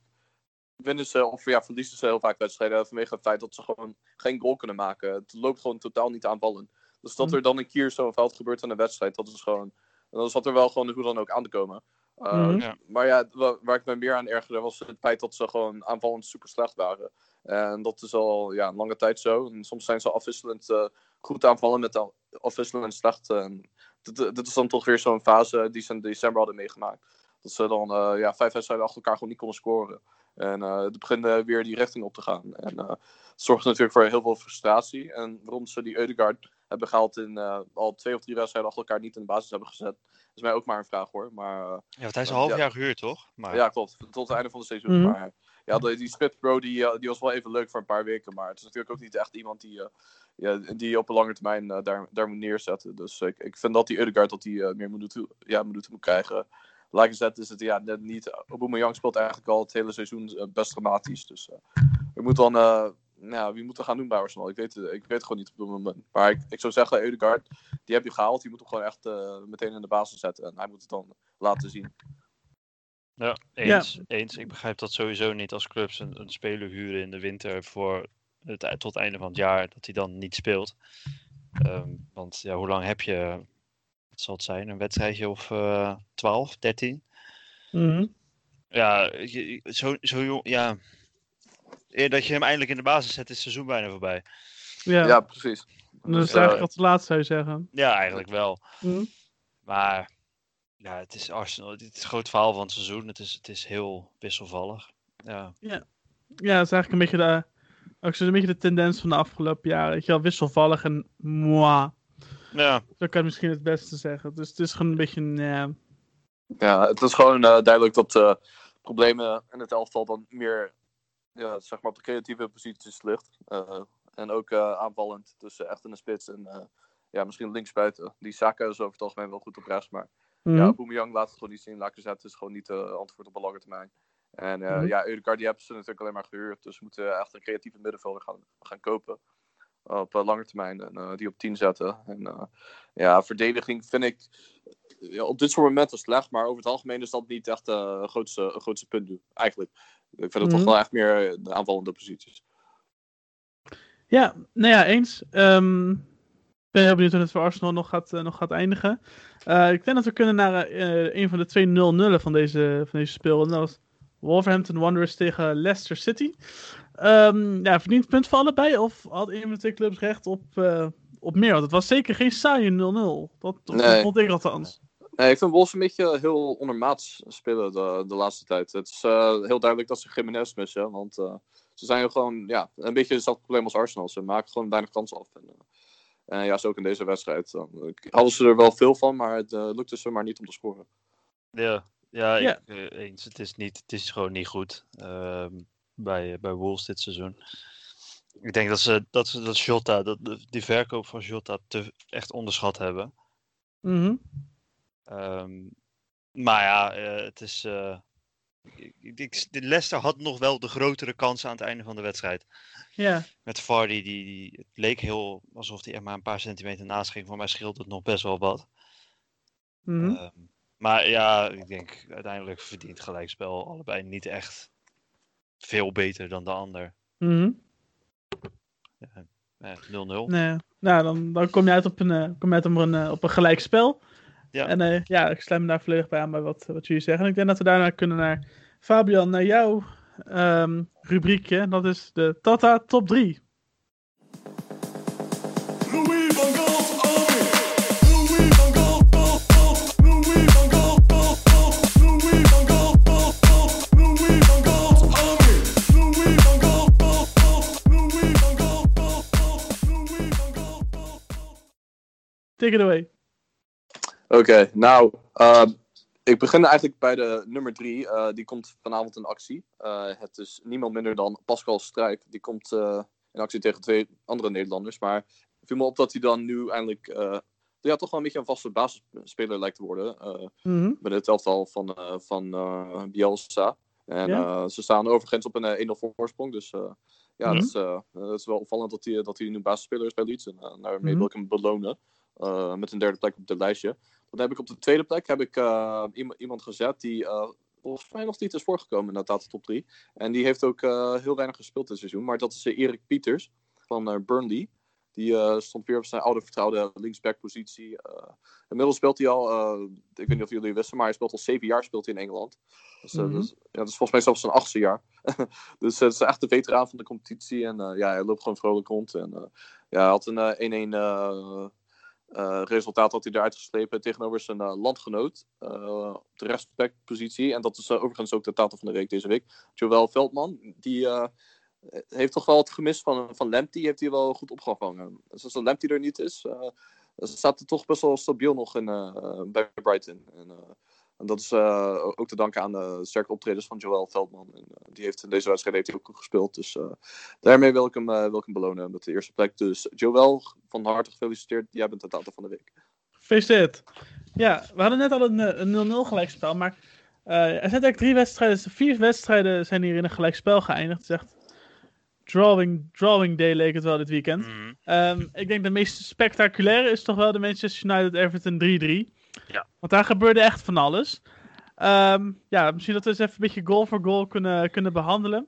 winnen ze of ja, verliezen ze heel vaak wedstrijden vanwege het feit dat ze gewoon geen goal kunnen maken. Het loopt gewoon totaal niet aanvallen. Dus dat
Mhm.
er dan een keer zo'n fout gebeurt in een wedstrijd, dat is gewoon... Dan zat er wel gewoon hoe dan ook aan te komen. Uh,
Mhm.
Ja.
Maar ja, wa- waar ik me meer aan ergerde was het feit dat ze gewoon aanvallend super slecht waren. En dat is al ja, een lange tijd zo. En soms zijn ze afwisselend eh, goed aanvallen met afwisselend slecht. En dit, dit is dan toch weer zo'n fase die ze in december hadden meegemaakt. Dat ze dan eh, ja, vijf wedstrijden achter elkaar gewoon niet konden scoren. En eh het begint weer die richting op te gaan. En eh, het zorgt natuurlijk voor heel veel frustratie. En waarom ze die Eudegaard hebben gehaald in eh, al twee of drie wedstrijden achter elkaar niet in de basis hebben gezet. is mij ook maar een vraag hoor. Maar eh,
Ja, want hij is een
Ja.
half jaar gehuurd, toch? Maar,
ja, klopt. Tot het einde van het seizoen.
Mhm.
Maar ja, die, die Smith Bro die, eh, die was wel even leuk voor een paar weken. Maar het is natuurlijk ook niet echt iemand die, eh, ja, die je op een lange termijn eh, daar, daar moet neerzetten. Dus ik, ik vind dat die Eudegaard dat die, eh, meer minuten, ja, minuten moet krijgen. Likeset is het ja, net niet. Aubameyang speelt eigenlijk al het hele seizoen eh, best dramatisch. Dus eh, we moeten dan. eh, nou, wie moet er gaan doen bij Arsenal? Ik weet, het- ik weet het gewoon niet op dit moment. Maar ik, ik zou zeggen, Eudegaard, die heb je gehaald. Die moet hem gewoon echt eh, meteen in de basis zetten. En hij moet het dan laten zien.
Ja, eens, eens. Ik begrijp dat sowieso niet als clubs een, een speler huren in de winter voor het, tot het einde van het jaar, dat hij dan niet speelt. Ehm, want ja, hoe lang heb je, wat zal het zijn, een wedstrijdje of eh 12, 13?
Mhm.
Ja, je- je- zo, zo jong, ja. Eer dat je hem eindelijk in de basis zet, is het seizoen bijna voorbij.
Ja,
Ja, precies.
dat is eigenlijk
eh,
wat te laat zou je zeggen.
Ja, eigenlijk wel.
Mhm.
Maar ja, het is Arsenal. Het is het groot verhaal van het seizoen. Het is, het is heel wisselvallig. Ja.
Ja, dat is eigenlijk een beetje de, ook zo'n beetje de tendens van de afgelopen jaren. Weet je wel, wisselvallig en moi.
Ja,
Zo kan je misschien het beste zeggen. Dus het is gewoon een beetje een, ja,
Ja, het is gewoon eh, duidelijk dat eh, problemen in het elftal dan meer ja, zeg maar op de creatieve posities ligt. Eh, en ook eh, aanvallend. Eh, echt in de spits en eh, ja, misschien linksbuiten. Die Saka is over het algemeen wel goed op rechts. Maar
Mhm.
ja, Boemjang laat het gewoon niet zien. Lacazette is gewoon niet de antwoord op de lange termijn. En
Mhm.
ja, Eudegaard die hebben ze natuurlijk alleen maar gehuurd. Dus we moeten echt een creatieve middenvelder gaan, gaan kopen. Op eh, lange termijn. En die op 10 zetten. En ja, verdediging vind ik ja, op dit soort momenten slecht. Maar over het algemeen is dat niet echt een grootste, een grootste punt nu. Eigenlijk. Ik vind het
Mhm.
toch wel echt meer eh, de aanvallende posities.
Ja, nou ja, eens. Ehm, ik ben heel benieuwd hoe het voor Arsenal nog gaat, eh, nog gaat eindigen. Eh, ik denk dat we kunnen naar eh, een van de twee 0-0'en van deze, van deze speel. En dat was Wolverhampton Wanderers tegen Leicester City. Ehm ja, verdient punt voor allebei? Of had een van de twee clubs recht op, eh, op meer? Want het was zeker geen saaie 0-0. Dat, dat
Nee.
vond ik althans.
Nee, ik vind Wolves een beetje heel ondermaats spelen de, de laatste tijd. Het is eh, heel duidelijk dat ze Jiménez missen. Want eh, ze zijn gewoon ja, een beetje hetzelfde probleem als Arsenal. Ze maken gewoon weinig kansen af. En, eh, en ja, zo ook in deze wedstrijd. Dan eh, hadden ze er wel veel van, maar het eh, lukte ze maar niet om te scoren.
Ja, ja,
Ja.
Ik, eh, eens. Het is, niet, het is gewoon niet goed ehm, bij, bij Wolves dit seizoen. Ik denk dat ze dat, ze, dat Jota, dat, die verkoop van Jota te, echt onderschat hebben.
Mhm.
Ehm, maar ja, eh, het is. eh, ik, de Leicester had nog wel de grotere kansen aan het einde van de wedstrijd.
Ja.
Met Vardy, die, die, het leek heel alsof hij er maar een paar centimeter naast ging. Voor mij scheelt het nog best wel wat.
Mhm.
Ehm, maar ja, ik denk uiteindelijk verdient gelijkspel allebei niet echt veel beter dan de ander.
Mhm.
Eh, 0-0.
Nee. Nou, dan, dan kom je uit op een, eh, kom je uit op een, eh, op een gelijk spel.
Ja.
En eh, ja, ik sluit me daar volledig bij aan bij wat, wat jullie zeggen. En ik denk dat we daarna kunnen naar Fabian, naar jouw ehm, rubriekje. Dat is de Tata Top 3.
Louis van Gaal, Army. Louis van Gaal, Gaal, Gaal. Louis van Gaal, Gaal, Gaal. Louis van Gaal, Gaal, Gaal. Louis van Gaal, Army. Louis van Gaal, Gaal, Gaal. Louis van Gaal, Gaal, Gaal. Louis van Gaal, Gaal, Gaal.
Take it away.
Oké, nou, eh, ik begin eigenlijk bij de nummer drie. Eh, die komt vanavond in actie. Eh, het is niemand minder dan Pascal Struik. Die komt eh, in actie tegen twee andere Nederlanders. Maar het viel me op dat hij dan nu eindelijk ja, toch wel een beetje een vaste basisspeler lijkt te worden.
Mhm.
met het elftal van, van Bielsa. En
Ja.
ze staan overigens op een eh, 1-0 voorsprong. Dus ja,
Mhm.
dat, is, dat is wel opvallend dat hij, dat hij nu basisspeler is bij Leeds. En daarmee
Mhm.
wil ik hem belonen. met een derde plek op het lijstje. Dan heb ik op de tweede plek heb ik, eh, iemand, gezet die eh, volgens mij nog niet is voorgekomen in de top 3. En die heeft ook eh, heel weinig gespeeld dit seizoen. Maar dat is Erik Pieters van Burnley. Die stond weer op zijn oude vertrouwde linksback-positie. Inmiddels speelt hij al, ik weet niet of jullie wisten, maar hij speelt al zeven jaar speelt hij in Engeland. Dus,
Mhm.
dus, ja, dat is volgens mij zelfs zijn achtste jaar. dus het is echt de veteraan van de competitie. En ja, hij loopt gewoon vrolijk rond. En ja, hij had een eh, 1-1 eh, resultaat had hij eruit geslepen tegenover zijn eh, landgenoot. eh, op de rechtsback-positie. En dat is overigens ook de tatel van de week deze week. Joël Veldman. Die heeft toch wel het gemist van, van Lamptey. Heeft hij wel goed opgevangen. Dus als een Lamptey er niet is, staat het toch best wel stabiel nog in, bij Brighton. En, en dat is eh, ook te danken aan de sterke optredens van Joël Veldman. En, eh, die heeft in deze wedstrijd heeft hij ook goed gespeeld. Dus eh, daarmee wil ik, hem, eh, wil ik hem belonen met de eerste plek. Dus Joël, van harte gefeliciteerd. Jij bent de tatel van de week.
Gefeliciteerd. Ja, we hadden net al een, eh, een 0-0 gelijkspel, maar eh, er zijn eigenlijk drie wedstrijden, vier wedstrijden zijn hier in een gelijkspel geëindigd. Het is echt drawing, drawing day leek het wel dit weekend.
Mhm.
Ehm, ik denk de meest spectaculaire is toch wel de Manchester United Everton 3-3.
Ja.
Want daar gebeurde echt van alles. Ehm, ja, misschien dat we eens even een beetje goal voor goal kunnen, kunnen behandelen.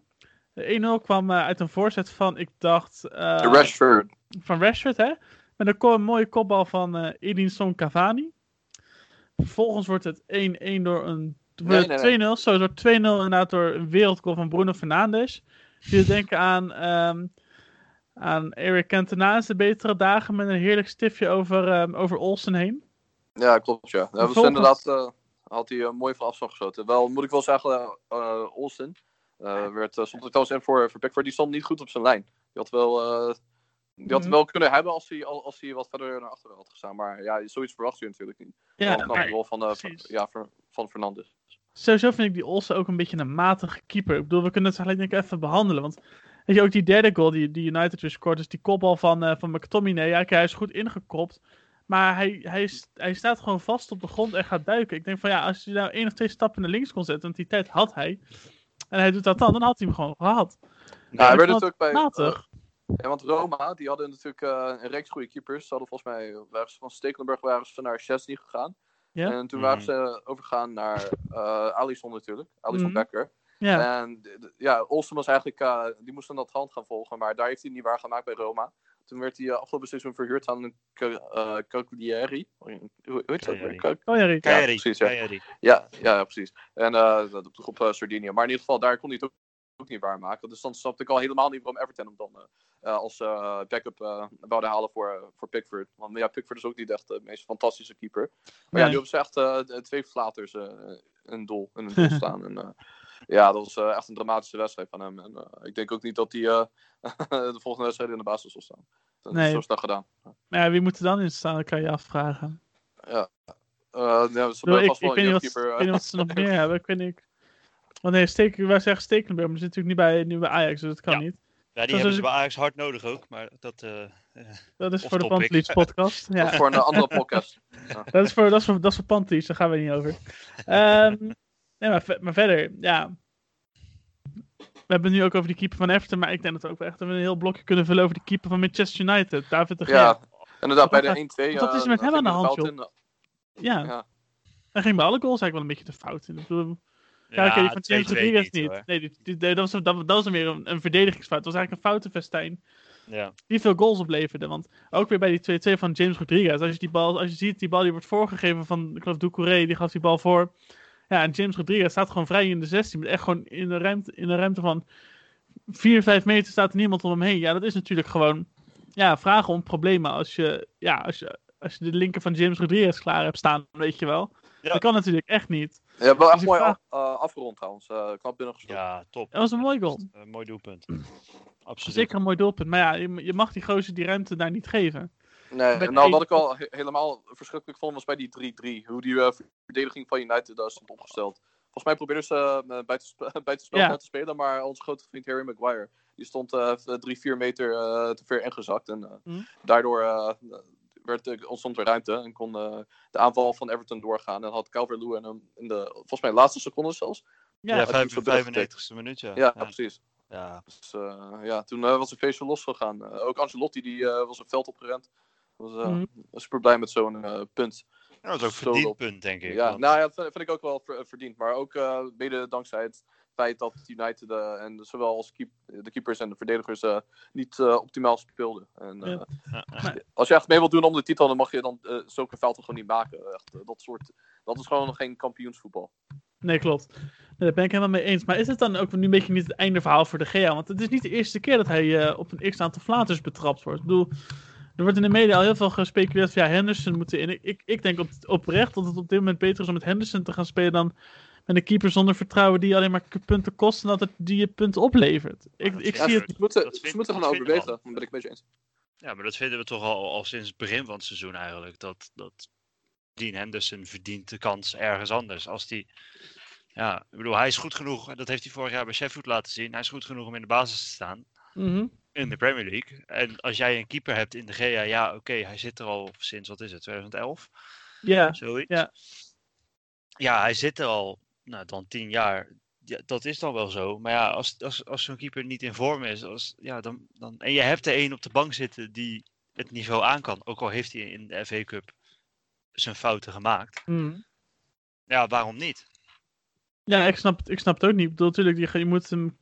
De 1-0 kwam eh, uit een voorzet van, ik dacht... eh,
Rashford.
van Rashford, hè? Met een, ko- een mooie kopbal van eh Edinson Cavani. Vervolgens wordt het 1-1 door een...
Nee,
wordt
nee,
2-0, zo door 2-0 inderdaad door een wereldgoal van Bruno Fernandes. Je denken aan, ehm, aan Eric Cantona in zijn betere dagen met een heerlijk stiftje over, ehm, over Olsen heen.
Ja, klopt ja. Dat was
Vervolgens-
inderdaad, eh, had hij eh, mooi van afstand geschoten. Wel, moet ik wel zeggen, Olsen eh, werd, eh, stond er trouwens in voor, voor Pickford. Die stond niet goed op zijn lijn. Die had wel, die had
Mhm.
wel kunnen hebben als hij, al- als hij wat verder naar achteren had gestaan. Maar ja, zoiets verwacht je natuurlijk niet.
Ja,
Ja,
maar-
wel van,
precies.
ja, van, van Fernandes.
sowieso vind ik die Olsen ook een beetje een matige keeper. Ik bedoel, we kunnen het denk ik even behandelen. Want weet je, ook die derde goal die, die United weer scoort, is die kopbal van, eh van McTominay. Ja, hij is goed ingekopt. Maar hij, hij, is- hij staat gewoon vast op de grond en gaat duiken. Ik denk van ja, als hij nou één of twee stappen naar links kon zetten, want die tijd had hij. En hij doet dat dan, dan had hij hem gewoon gehad.
Ja, hij werd natuurlijk bij.
Matig.
Ja, want Roma, die hadden natuurlijk eh, een reeks goede keepers. Ze hadden volgens mij, waren ze van Stekelenburg waren ze naar Chesney gegaan.
Ja.
En toen waren
Mhm.
ze overgegaan naar eh Alisson natuurlijk, Alisson
Mhm.
Becker.
Ja,
En ja, Olsen was eigenlijk, eh, die moest dan dat hand gaan volgen, maar daar heeft hij niet waar gemaakt bij Roma. Toen werd hij eh, afgelopen seizoen verhuurd aan een eh, Cagliari. Hoe hoe heet dat?
Cagliari.
Ca-
ja,
precies, ja. Ja, ja, ja, precies. En eh, dat op de groep uh, Sardinië. Maar in ieder geval, daar kon hij het ook, ook niet waarmaken. Dus dan snapte ik al helemaal niet waarom Everton hem dan als eh, backup eh wilde halen voor, voor Pickford. Want ja, Pickford is ook niet echt de meest fantastische keeper. Maar ja, nu hebben ze echt eh, twee flaters eh, in een doel, in een doel staan. En, eh, ja, dat was eh, echt een dramatische wedstrijd van hem. En eh, ik denk ook niet dat hij eh, de volgende wedstrijd in de basis zal staan. Dat
Nee.
is zo snel gedaan.
Maar ja, wie moet er dan in staan? Dat kan je afvragen.
Ja. Eh, ja, ze hebben
ik,
vast
ik
wel
weet
een
niet wat, ik weet niet wat ze nog meer hebben. Ik weet niet. Want nee, Steek, wij zeggen Stekelenburg, maar die zit natuurlijk niet bij, nu bij Ajax, dus dat kan
Ja.
niet.
Ja, die
Dat
hebben
is
ze bij Ajax hard nodig ook, maar dat... eh,
Dat is voor de. Pantelis podcast.
Of
Ja,
voor een andere podcast.
dat is voor, dat is voor, dat is voor Pantelis, daar gaan we niet over. Ehm, nee, maar, ve- maar verder, ja. We hebben het nu ook over die keeper van Everton, maar ik denk dat we ook echt een heel blokje kunnen vullen over die keeper van Manchester United, David de Gea.
Ja, inderdaad, bij de 1-2.
wat is er
eh,
met hem aan de hand, joh? Ja,
Ja.
hij ging bij alle goals eigenlijk wel een beetje te fout in. Ik bedoel, Ja, oké, die van James
2-2
Rodriguez niet. Nee, die, die- nee, dat, was, dat, dat was dan weer een, een verdedigingsfout. Dat was eigenlijk een foutenfestijn
Ja.
die veel goals opleverde. Want ook weer bij die 2-2 van James Rodriguez. Als je, die bal, als je ziet, die bal die wordt voorgegeven van, ik geloof, Doucouré, die gaf die bal voor. Ja, en James Rodriguez staat gewoon vrij in de 16. Met echt gewoon in de ruimte, in de ruimte van 4, 5 meter staat er niemand om hem heen. Ja, dat is natuurlijk gewoon ja, vragen om problemen. Als je, ja, als je, als je de linker van James Rodriguez klaar hebt staan, weet je wel.
Ja.
Dat kan natuurlijk echt niet.
Ja, wel echt
Dus ik
mooi
vraag-
af- eh, afgerond trouwens. Eh, knap
ja, top.
Dat was een mooi goal.
Eh, mooi doelpunt. Absoluut.
Zeker een mooi doelpunt. Maar ja, je, je mag die gozer die ruimte daar niet geven.
Nee,
Bij
en nou, wat ik al he- helemaal verschrikkelijk vond was bij die 3-3. Hoe die eh, verdediging van United daar stond opgesteld. Volgens mij probeerden ze uh, buiten, buitenspel
Ja.
te spelen, maar onze grote vriend Harry Maguire. Die stond eh 3, 4 meter eh, te ver ingezakt. En eh,
Mhm.
daardoor eh, werd, eh, ontstond er ruimte en kon eh, de aanval van Everton doorgaan. En had Calvert-Lewin hem in de, volgens mij, laatste seconde zelfs.
Ja,
Ja,
had hij hem zo
95 e minuut, ja.
Ja,
ja.
precies.
Ja.
Dus eh, ja, toen eh, was het feestje losgegaan. Eh, ook Ancelotti die, eh, was het veld opgerend. Was eh,
Mhm.
super blij met zo'n eh, punt.
Dat was ook verdiend punt, denk ik.
Ja,
want-
nou ja, dat vind, vind ik ook wel ver- verdiend. Maar ook eh, mede dankzij het feit dat United eh, en zowel als keep, de keepers en de verdedigers eh, niet eh, optimaal speelden. En, eh,
Ja.
Ja, ja.
Als je echt mee wilt doen om de titel, dan mag je dan eh, zulke fouten gewoon niet maken. Echt, eh, dat, soort, dat is gewoon geen kampioensvoetbal.
Nee, klopt. Nee, daar ben ik helemaal mee eens. Maar is het dan ook nu een beetje niet het einde verhaal voor de Gea? Want het is niet de eerste keer dat hij eh, op een x-aantal flaters betrapt wordt. Ik bedoel, er wordt in de media al heel veel gespeculeerd van ja, Henderson moet erin. Ik, ik, ik denk op, oprecht dat het op dit moment beter is om met Henderson te gaan spelen dan met een keeper zonder vertrouwen die alleen maar punten kost en dat het die je punten oplevert. Ik, ik
Ja,
zie
ze
het.
moeten,
dat
ze moeten
dat
gaan
vinden we
overwegen. Dat ben ik een beetje eens.
Ja, maar dat vinden we toch al, al sinds het begin van het seizoen eigenlijk. Dat, dat Dean Henderson verdient de kans ergens anders. Als die, ja, ik bedoel, hij is goed genoeg. Dat heeft hij vorig jaar bij Sheffield laten zien. Hij is goed genoeg om in de basis te staan
Mhm.
In de Premier League. En als jij een keeper hebt in de GA, ja, oké, hij zit er al sinds, wat is het, 2011?
Ja,
Zoiets.
Ja.
Ja, hij zit er al, nou, dan tien jaar. Ja, dat is dan wel zo. Maar ja, als, als, als zo'n keeper niet in vorm is, als, ja, dan, dan, en je hebt er één op de bank zitten die het niveau aan kan. Ook al heeft hij in de FA Cup zijn fouten gemaakt.
Mhm.
Ja, waarom niet?
ja ik, snap het, ik snap het ook niet. Ik bedoel, natuurlijk, je, je moet hem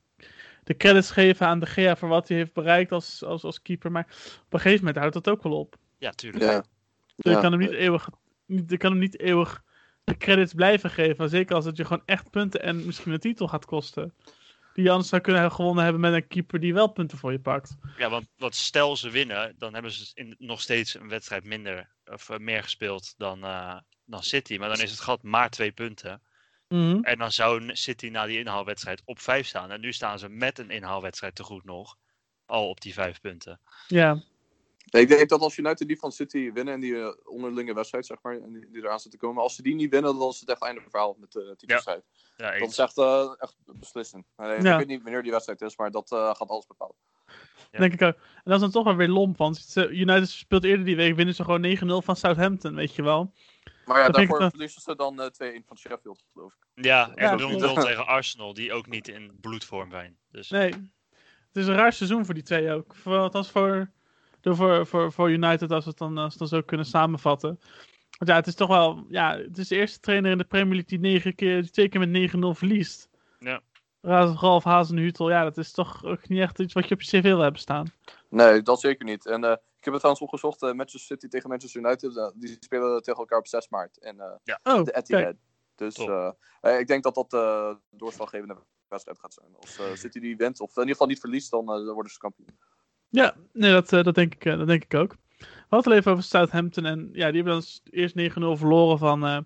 de credits geven aan de Gea voor wat hij heeft bereikt als, als, als keeper. Maar op een gegeven moment houdt dat ook wel op.
Ja, tuurlijk.
Ja.
Dus
Ja.
je kan hem niet eeuwig, niet, je kan hem niet eeuwig de credits blijven geven. Zeker als het je gewoon echt punten en misschien een titel gaat kosten. Die je anders zou kunnen gewonnen hebben met een keeper die wel punten voor je pakt.
Ja, want, want stel ze winnen, dan hebben ze in, nog steeds een wedstrijd minder of eh, meer gespeeld dan, eh, dan City. Maar dan is het gat maar twee punten.
Mhm.
En dan zou City na die inhaalwedstrijd op vijf staan. En nu staan ze met een inhaalwedstrijd te goed nog. Al op die vijf punten.
Ja,
ik denk dat als United die van City winnen en die eh, onderlinge wedstrijd, zeg maar, en die, die eraan zit te komen, als ze die niet winnen, dan is het echt einde verhaal met de titelstrijd.
Ja,
Dat is echt, eh echt beslissend. Ik weet niet wanneer die wedstrijd is, maar dat eh, gaat alles bepalen.
Ja.
Denk ik ook. En dat is dan toch wel weer lomp, want United speelt eerder die week, winnen ze gewoon 9-0 van Southampton, weet je wel.
Maar ja,
Dat vind ik
daarvoor verliezen ze dan eh 2-1 van Sheffield, geloof ik.
Ja,
Ja,
en 0-0
klopt.
tegen Arsenal, die ook niet in bloedvorm zijn. Dus
Nee, het is een raar seizoen voor die twee ook. Voor, althans voor, door voor, voor, voor United, als we het dan, als we het dan zo kunnen samenvatten. Want ja, het is toch wel, ja, het is de eerste trainer in de Premier League die, negen keer, die twee keer met 9-0 verliest.
Ja.
Ralf Hazenhutel, ja, dat is toch ook niet echt iets wat je op je cv wil hebben staan.
Nee, dat zeker niet. En eh, ik heb het trouwens opgezocht. eh, Manchester City tegen Manchester United. eh, die spelen tegen elkaar op 6 maart. En eh,
Oh,
de Etihad. Dus ik denk dat dat de doorslaggevende wedstrijd gaat zijn. Als eh, City die wint, of in ieder geval niet verliest, dan, eh, dan worden ze kampioen.
Ja, nee, dat, eh, dat, denk ik, eh, dat denk ik ook. We hadden het even over Southampton. En ja, die hebben dan eerst 9-0 verloren van, eh,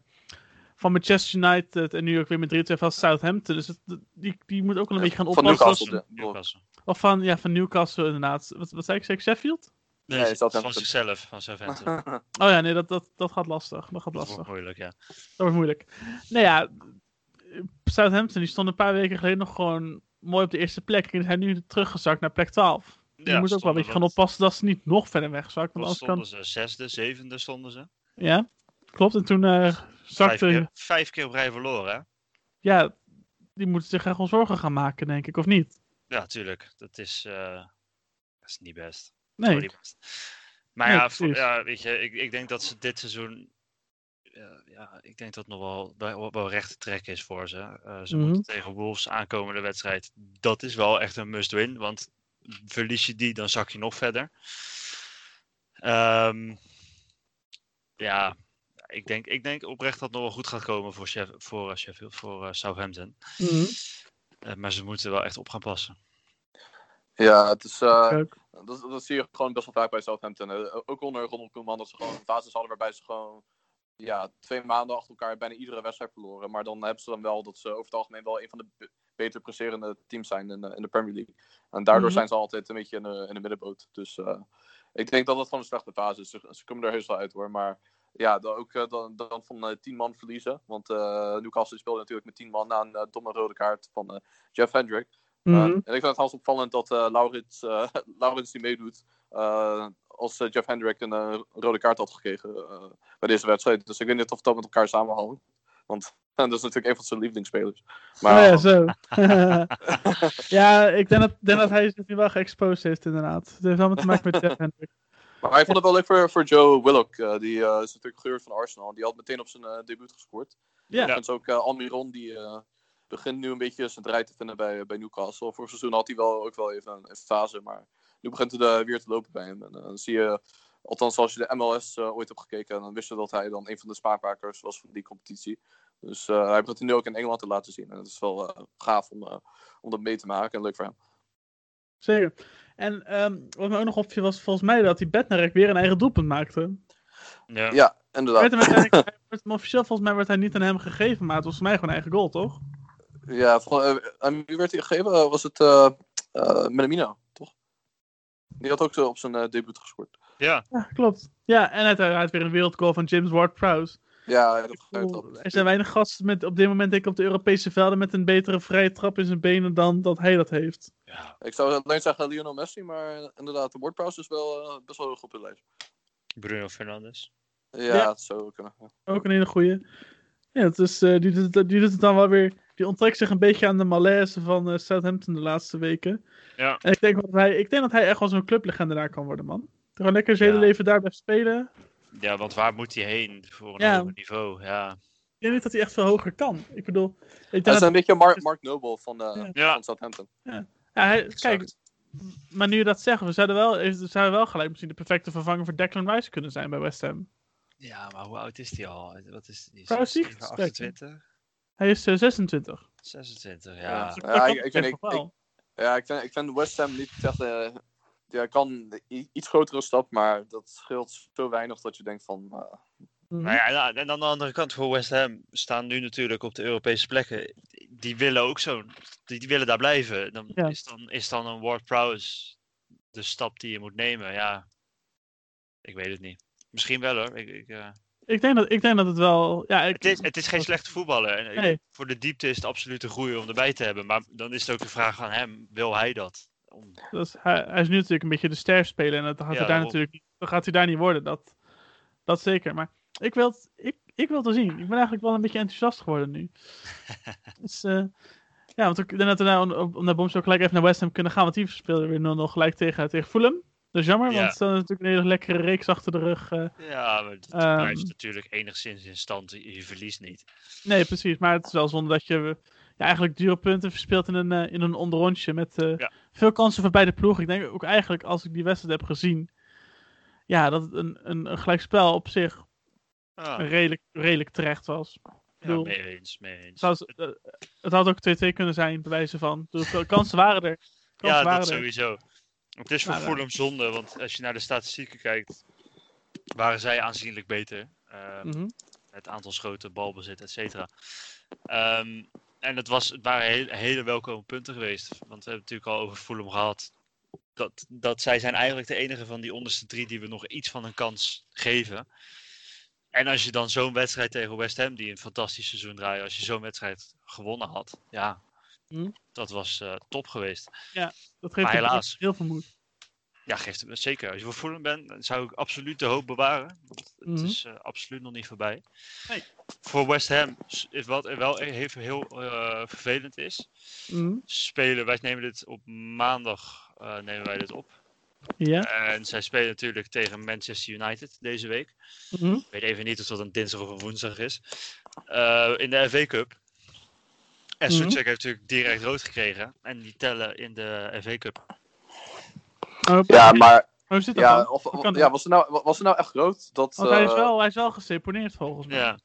van Manchester United. En nu ook weer met 3-2 van Southampton. Dus het, die, die moet ook wel een beetje gaan
Van
oppassen.
Ik.
Newcastle.
Of van, ja, van Newcastle inderdaad. Wat, wat zei ik? Zei ik Sheffield?
Nee,
Nee,
van zichzelf, van Southampton.
Oh ja, nee, dat, dat, dat gaat lastig. Dat gaat
Dat
lastig.
wordt moeilijk, ja.
Dat wordt moeilijk. Nou ja, Southampton die stond een paar weken geleden nog gewoon mooi op de eerste plek. En zijn nu teruggezakt naar plek 12. Je
Ja,
moet ook wel een beetje gaan oppassen dat ze niet nog verder wegzakken. Want
Wat
anders kan...
stonden ze? Zesde, zevende stonden ze.
Ja, klopt. En toen eh
Vijf
zakte...
keer, vijf keer op rij verloren, hè?
Ja, die moeten zich echt wel zorgen gaan maken, denk ik. Of niet?
Ja, tuurlijk. Dat is, eh, dat is niet best.
Nee.
Maar
Nee,
ja, voor- ja, weet je, ik, ik denk dat ze dit seizoen. ja, ja, ik denk dat het nog wel, wel, wel recht te trekken is voor ze. Eh, ze
Mhm.
moeten tegen Wolves aankomende wedstrijd. Dat is wel echt een must-win. Want verlies je die, dan zak je nog verder. Ehm, ja, ik denk, ik denk oprecht dat het nog wel goed gaat komen voor, Sheff- voor, eh, Sheffield, voor eh, Southampton.
Mhm.
Maar ze moeten wel echt op gaan passen.
Ja, het is, eh, dat, dat zie je gewoon best wel vaak bij Southampton. Ook onder Ronald Koeman dat ze gewoon fases hadden waarbij ze gewoon ja, twee maanden achter elkaar bijna iedere wedstrijd verloren. Maar dan hebben ze dan wel dat ze over het algemeen wel een van de be- beter presterende teams zijn in, de- in de Premier League. En daardoor
Mhm.
zijn ze altijd een beetje in de, in de middenboot. Dus eh, ik denk dat dat gewoon een slechte fase is. Ze, ze komen er heus wel uit hoor. Maar ja, dan ook eh, dan, dan van tien man verliezen. Want Newcastle speelde natuurlijk met tien man na een domme rode kaart van Jeff Hendrick. Uh,
Mhm.
en ik vind het trouwens opvallend dat uh, Laurits, uh, Laurits die meedoet, als Jeff Hendrick een rode kaart had gekregen bij deze wedstrijd. Dus ik weet niet of dat met elkaar samenhangt. Want dat is natuurlijk een van zijn lievelingsspelers. Maar,
oh ja, zo. ja, ik denk dat, denk dat hij zich nu wel geëxposed heeft, inderdaad. Het heeft allemaal te maken met Jeff Hendrick.
maar ik vond het wel leuk voor, voor Joe Willock. Uh, die uh, is natuurlijk gehuurd van Arsenal. Die had meteen op zijn uh, debuut gescoord.
Ja.
En zo ook uh, Almiron, die begint nu een beetje zijn draai te vinden bij, bij Newcastle. Vorig seizoen had hij wel ook wel even een, een fase, maar nu begint het uh, weer te lopen bij hem. En uh, dan zie je, althans als je de MLS uh, ooit hebt gekeken, dan wist je dat hij dan een van de spaakmakers was van die competitie. Dus uh, hij begint het nu ook in Engeland te laten zien. En het is wel uh, gaaf om, uh, om dat mee te maken en leuk voor hem.
Zeker. En um, wat me ook nog opviel was volgens mij dat die Bednarek weer een eigen doelpunt maakte.
Ja,
ja inderdaad.
Werd hem officieel volgens mij werd hij niet aan hem gegeven, maar het was voor mij gewoon een eigen goal, toch?
Ja, van, uh, aan wie werd hij gegeven? was het uh, uh, toch? Die had ook zo op zijn uh, debuut gescoord.
Ja.
ja, klopt. Ja, en uiteraard weer een wereldgoal van James Ward-Prowse.
Ja, dat
cool. Er zijn weinig gasten met, op dit moment denk ik op de Europese velden met een betere vrije trap in zijn benen dan dat hij dat heeft.
Ja.
Ik zou alleen zeggen Lionel Messi, maar inderdaad, de WordPress is wel uh, best wel hoog op de lijst.
Bruno Fernandes.
Ja, ja. dat zou ook kunnen. Ja.
Ook een hele goeie. Ja, het is, uh, die, doet, die doet het dan wel weer. Die onttrekt zich een beetje aan de malaise van uh, Southampton de laatste weken.
Ja.
En ik denk dat hij, ik denk dat hij echt wel zo'n clublegende daar kan worden, man. Gewoon lekker zijn hele
Ja.
leven daar blijft spelen.
Ja, want waar moet hij heen voor een
Ja.
hoger niveau? Ja.
Ik denk niet dat hij echt veel hoger kan. Ik bedoel, ik
Hij is
dat,
een beetje Mark, Mark Noble van, uh,
Ja.
Ja.
van Southampton.
ja, hij, kijk, maar nu je dat zegt, we zouden wel, we zouden wel gelijk misschien de perfecte vervanger voor Declan Rice kunnen zijn bij West Ham.
Ja, maar hoe oud is hij al? Wat is die? 28?
Hij is uh, 26.
26,
Ja.
ja.
Dus
ik- ik. Ja, ik vind, ik vind West Ham niet echt... Uh, ja, kan iets grotere stap, maar dat scheelt zo weinig dat je denkt van... Uh.
Nou ja, en- en aan de andere kant voor West Ham staan nu natuurlijk op de Europese plekken. Die willen ook zo, die, die willen daar blijven. Dan
Ja.
is dan, is dan een Ward Prowse de stap die je moet nemen. Ja, Ik weet het niet. Misschien wel hoor. Ik, ik, eh,
Ik denk dat, ik denk dat het wel... Ja, ik,
het, is, het is geen slechte voetballer.
Nee.
Voor de diepte is het absoluut een goeie om erbij te hebben. Maar dan is het ook de vraag aan hem, wil hij dat? Om,
dat is, hij, hij is nu natuurlijk een beetje de ster spelen. En dat gaat
Ja,
hij daar natuurlijk niet- dat gaat hij daar niet worden. Dat, dat zeker. Maar ik wil, het, ik, ik wil het wel zien. Ik ben eigenlijk wel een beetje enthousiast geworden nu. dus, eh, ja, want ik denk dat we nou om- naar gelijk even naar West Ham kunnen gaan. Want die speelden weer nog gelijk tegen, tegen Fulham. Dat is jammer,
Ja.
want dan is natuurlijk een hele lekkere reeks achter de rug. eh.
ja, maar het
Ehm.
blijft natuurlijk enigszins in stand. Je verliest niet.
Nee, precies. Maar het is wel zonde dat je ja, eigenlijk dure punten verspeelt in een, eh, in een onderrondje. Met eh,
Ja.
veel kansen voor beide ploegen. Ik denk ook eigenlijk, als ik die wedstrijd heb gezien. Ja, dat het een, een, een gelijkspel op zich
Ah,
redelijk, redelijk terecht was.
ja,
bedoel-
mee eens, mee eens.
Het, had ook 2-2 kunnen zijn, bij wijze van. Dus de kansen waren er. Kansen
Ja,
waren
dat
er.
Het is voor Fulham zonde, want als je naar de statistieken kijkt, waren zij aanzienlijk beter. Ehm,
Mhm.
Het aantal schoten, balbezit, et cetera. Ehm, en het, was, het waren hele, hele welkome punten geweest. Want we hebben het natuurlijk al over Fulham gehad. Dat, dat zij zijn eigenlijk de enige van die onderste drie die we nog iets van een kans geven. En als je dan zo'n wedstrijd tegen West Ham, die een fantastisch seizoen draaien, als je zo'n wedstrijd gewonnen had, ja,
Mhm.
dat was eh, top geweest.
Dat geeft
helaas.
heel veel moed.
Ja, geeft het zeker. Als je voor Fulham bent, zou ik absoluut de hoop bewaren. Want het
Mhm.
is eh, absoluut nog niet voorbij.
Nee.
Voor West Ham is wat wel even heel eh, vervelend is.
Mhm.
Spelen, wij nemen dit op maandag nemen wij dit op.
Ja.
En zij spelen natuurlijk tegen Manchester United deze week.
Mhm.
Ik weet even niet of dat een dinsdag of een woensdag is. In de FA Cup. En. Suchek heeft natuurlijk direct rood gekregen. En die tellen in de FA Cup.
Oh,
Ja, maar
Hoe zit dat
ja,
dan?
of, ja, was, het nou, was het nou echt groot? Dat,
Want hij is,
eh,
wel, hij is wel geseponeerd volgens mij.
Ja.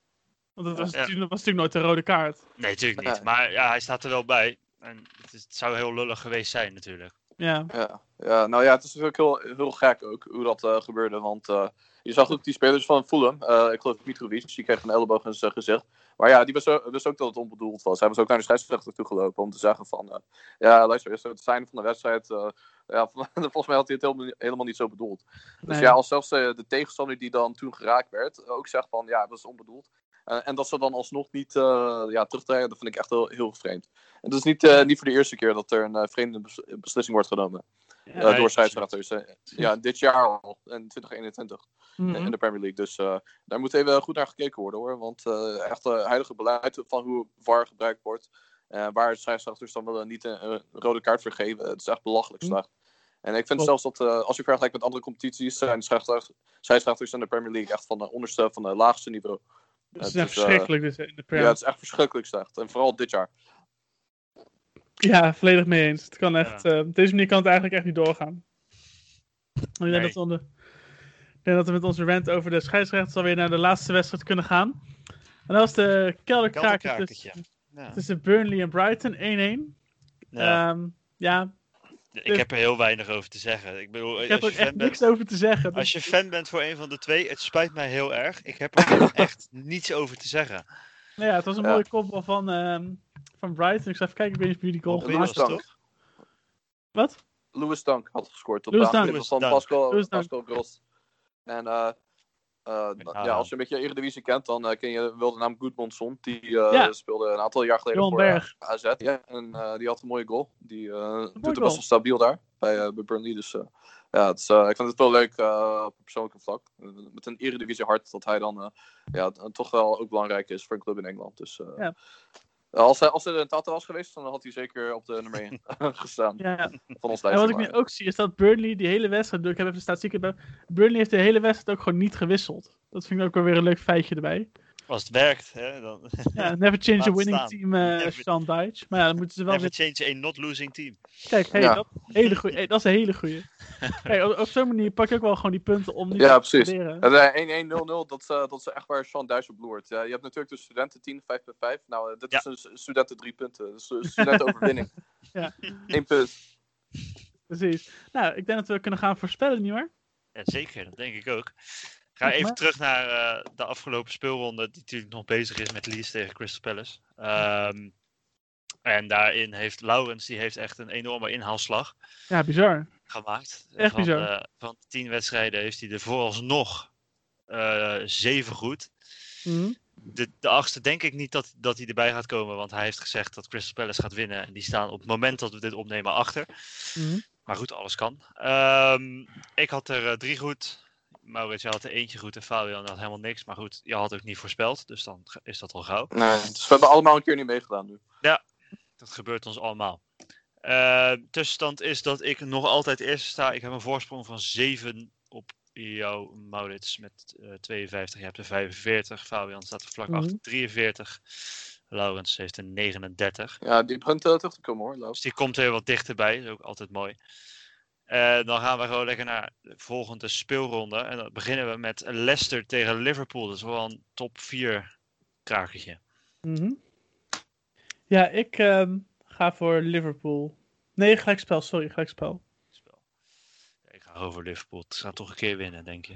Want dat was,
Ja.
natuurlijk, was natuurlijk nooit een rode kaart.
Nee, natuurlijk niet.
Nee.
Maar ja, hij staat er wel bij. En het, is- het zou heel lullig geweest zijn natuurlijk.
Ja.
Ja, ja, nou ja, het is natuurlijk heel, heel gek ook hoe dat eh, gebeurde. Want eh, je zag ook die spelers van Fulham, eh, ik geloof Mitrovic, die kreeg een elleboog in zijn gezicht. Maar ja, die wist ook, wist ook dat het onbedoeld was. Hij was ook naar de scheidsrechter toe gelopen om te zeggen van... ja, luister, is het zijn van de wedstrijd... ja, volgens mij had hij het helemaal, helemaal niet zo bedoeld. Dus
Nee.
ja, als zelfs de tegenstander die dan toen geraakt werd, ook zegt van ja, dat is onbedoeld. Eh, en dat ze dan alsnog niet eh ja, terugdraaien, dat vind ik echt heel, heel vreemd. En dat is niet, eh, niet voor de eerste keer dat er een eh, vreemde bes- beslissing wordt genomen.
Ja.
eh, door scheidsrechters. ja, dit jaar al, in 2021,
Mhm.
in de Premier League. Dus eh, daar moet even goed naar gekeken worden hoor. Want eh echt uh, huidige beleid van hoe VAR gebruikt wordt. eh, waar scheidsrechters dan wel niet een, een rode kaart voor geven. Het is echt belachelijk
Mhm.
slecht. En ik vind zelfs dat eh, als je vergelijkt met andere competities, zijn scheidsrechters, scheidsrechters in de Premier League echt van de onderste, van de laagste niveau.
Het is echt
eh,
verschrikkelijk dus in de
Ja, het is echt verschrikkelijk slecht. En vooral dit jaar.
Ja, volledig mee eens. Het kan echt, eh, op deze manier kan het eigenlijk echt niet doorgaan. Ik denk,
Nee.
dat we onder, ik denk dat we met onze rant over de scheidsrechters alweer naar de laatste wedstrijd kunnen gaan. En dat was de kelderkraker tussen,
Ja.
tussen Burnley en Brighton, 1-1.
Ja,
Ehm, ja,
ik heb er heel weinig over te zeggen. Ik bedoel,
ik heb er
als
ook
je,
echt
fan bent,
niks over te zeggen.
als je fan bent voor een van de twee, het spijt mij heel erg. Ik heb er echt niets over te zeggen.
Nou ja, het was een
Ja.
mooie kopbal van, ehm, van Brighton. Ik zal even kijken, ik weet niet of jullie die goal gemaakt
Dunk.
Wat?
Louis Dunk had gescoord op
Louis
de van. Pascal. Pascal Gross. En eh, eh,
Met
ja, als je een beetje Eredivisie kent, dan eh, ken je wel de naam Goodmanson. Die eh,
Ja.
speelde een aantal jaar geleden voor. AZ. Ja, en die had een mooie goal. Die doet het
goal.
best wel stabiel daar, bij, bij Burnley. Dus ja, het is, ik vind het wel leuk op persoonlijke vlak. Met een Eredivisie hart, dat hij dan ja, toch wel ook belangrijk is voor een club in Engeland. Dus
Ja.
Als, hij, als er een Tata was geweest, dan had hij zeker op de nummer 1 gestaan
Ja,
van ons
En wat ik nu ook zie is dat Burnley die hele wedstrijd, ik heb even de statistieken bij, Burnley heeft de hele wedstrijd ook gewoon niet gewisseld. Dat vind ik ook wel weer een leuk feitje erbij.
Als het werkt, hè, dan
Ja, never change a winning
staan.
team, eh
Never-
Sean Dyche. Maar ja, dan moeten ze wel
never
weer...
change a not losing team.
Kijk, hey,
Ja.
dat, hele goeie, hey, dat is een hele goeie. Kijk, op, op zo'n manier pak je ook wel gewoon die punten om niet
Ja,
te
precies. Het eh, 1-1-0-0, dat, is, eh, dat is echt waar Sean Duijs op loert. Ja, je hebt natuurlijk de studententeam 5.5. Nou, eh, dit
Ja.
is een studenten 3 punten. Dus studentenoverwinning.
Ja.
Eén punt.
Precies. Nou, ik denk dat we kunnen gaan voorspellen, nietwaar?
Ja, zeker, dat denk ik ook. Ga even terug naar eh, de afgelopen speelronde, die natuurlijk nog bezig is met Leeds tegen Crystal Palace. Ehm, En daarin heeft Laurens, die heeft echt een enorme inhaalslag
Ja, bizar.
gemaakt.
Echt
van,
bizar.
van tien wedstrijden heeft hij er vooralsnog eh zeven goed.
Mhm.
De, de achtste denk ik niet dat, dat hij erbij gaat komen, want hij heeft gezegd dat Crystal Palace gaat winnen. En die staan op het moment dat we dit opnemen achter.
Mhm.
Maar goed, alles kan. Ehm, ik had er eh, drie goed. Maurits, je had er eentje goed en Fabian had helemaal niks. Maar goed, je had ook niet voorspeld, dus dan is dat al gauw.
Nee, dus we hebben allemaal een keer niet meegedaan nu.
Dat gebeurt ons allemaal. Eh, tussenstand is dat ik nog altijd eerst sta. Ik heb een voorsprong van 7 op jou, Maurits, met eh, 52. Je hebt er 45. Fabian staat er vlak
Mhm.
achter, 43. Laurens heeft er 39.
Ja, die begint eh, terug te komen hoor, Laus.
Dus die komt er wat dichterbij. Dat is ook altijd mooi. Eh, dan gaan we gewoon lekker naar de volgende speelronde. En dan beginnen we met Leicester tegen Liverpool. Dat is wel een top 4 krakertje.
Mhm. Ja, ik ehm, ga voor Liverpool. Nee, gelijkspel, sorry, gelijkspel.
Spel. Ja, ik ga over Liverpool. Ze gaan toch een keer winnen, denk je.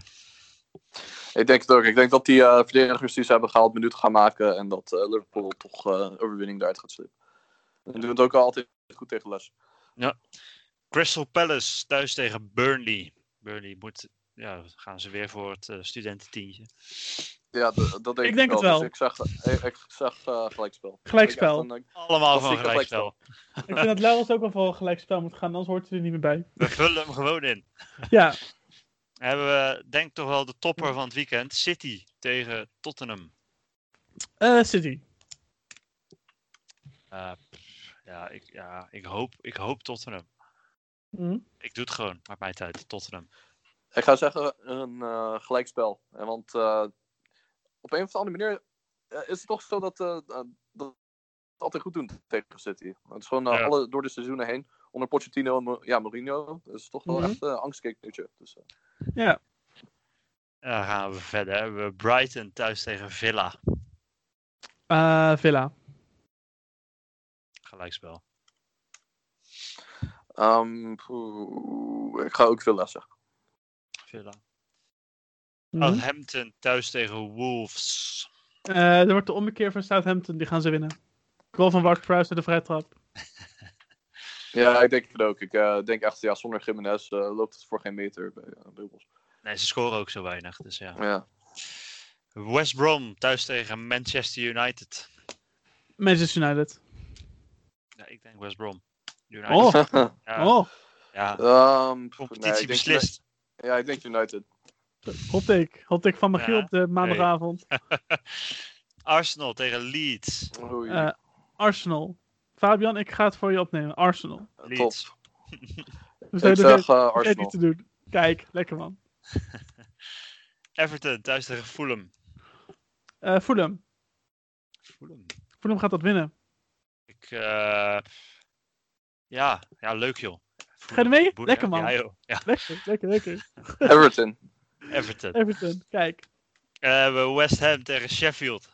Ik denk het ook. Ik denk dat die eh, verdedigers die ze hebben gehaald minuten gaan maken. En dat eh, Liverpool toch eh overwinning daaruit gaat slepen. En doen het ook altijd goed tegen les.
Crystal Palace thuis tegen Burnley. Burnley moet, ja, gaan ze weer voor het eh, studententientje.
Ja, dat denk
Ik denk het
Dus
wel.
ik zeg, ik, ik zeg eh, gelijkspel.
Gelijkspel.
Allemaal van gelijkspel.
Ik vind dat Laurens ook wel voor een gelijkspel moet gaan, anders hoort hij er niet meer bij.
We vullen hem gewoon in.
Ja,
Dan hebben we, denk toch wel de topper van het weekend. City tegen Tottenham.
eh, City.
Eh, ja, ik, ja ik, hoop, ik hoop Tottenham.
Mhm.
Ik doe het gewoon. Maakt mij uit. Tottenham.
Ik ga zeggen een eh, gelijkspel. En want eh, op een of andere manier eh, is het toch zo dat, dat het altijd goed doen tegen City. Het is gewoon
Ja.
alle, door de seizoenen heen. Onder Pochettino en ja, Mourinho. Dat is toch wel
Mhm.
echt uh, angstkeeknutje. Dus, eh,
Ja,
dan gaan we verder. Hebben we Brighton thuis tegen Villa.
Eh, Villa.
Gelijkspel.
Ehm, poeh, ik ga ook Villa zeggen.
Villa.
Mhm.
Southampton thuis tegen Wolves.
Eh, er wordt de ommekeer van Southampton, die gaan ze winnen. Goal van Ward Prowse de vrije trap.
Ja, ik denk het ook. Ik eh, denk echt, ja, zonder Jiménez eh, loopt het voor geen meter bij, uh, bij Wolves.
Nee, ze scoren ook zo weinig. Dus ja.
Ja.
West Brom thuis tegen Manchester United.
Manchester United.
Ja, ik denk West Brom. United.
Oh,
ja,
oh,
ja,
Ehm,
competitie
nee, ik denk
beslist.
Ja, ik denk United.
hot take. Hot take van Michiel
Ja,
op de maandagavond.
Arsenal tegen Leeds.
Eh, Arsenal. Fabian, ik ga het voor je opnemen. Arsenal.
top.
Leeds.
Dus
Ik zeg eh,
niet
Arsenal.
te doen. Kijk, lekker man.
Everton thuis tegen Fulham.
Eh Fulham.
Fulham.
Fulham gaat dat winnen.
Ik, eh, ja, ja, leuk joh.
Ga je ermee?
Boeien,
Lekker, man.
Ja, joh. Ja,
Lekker, lekker, lekker.
Everton.
Everton.
Everton, kijk.
Eh, we hebben West Ham tegen Sheffield.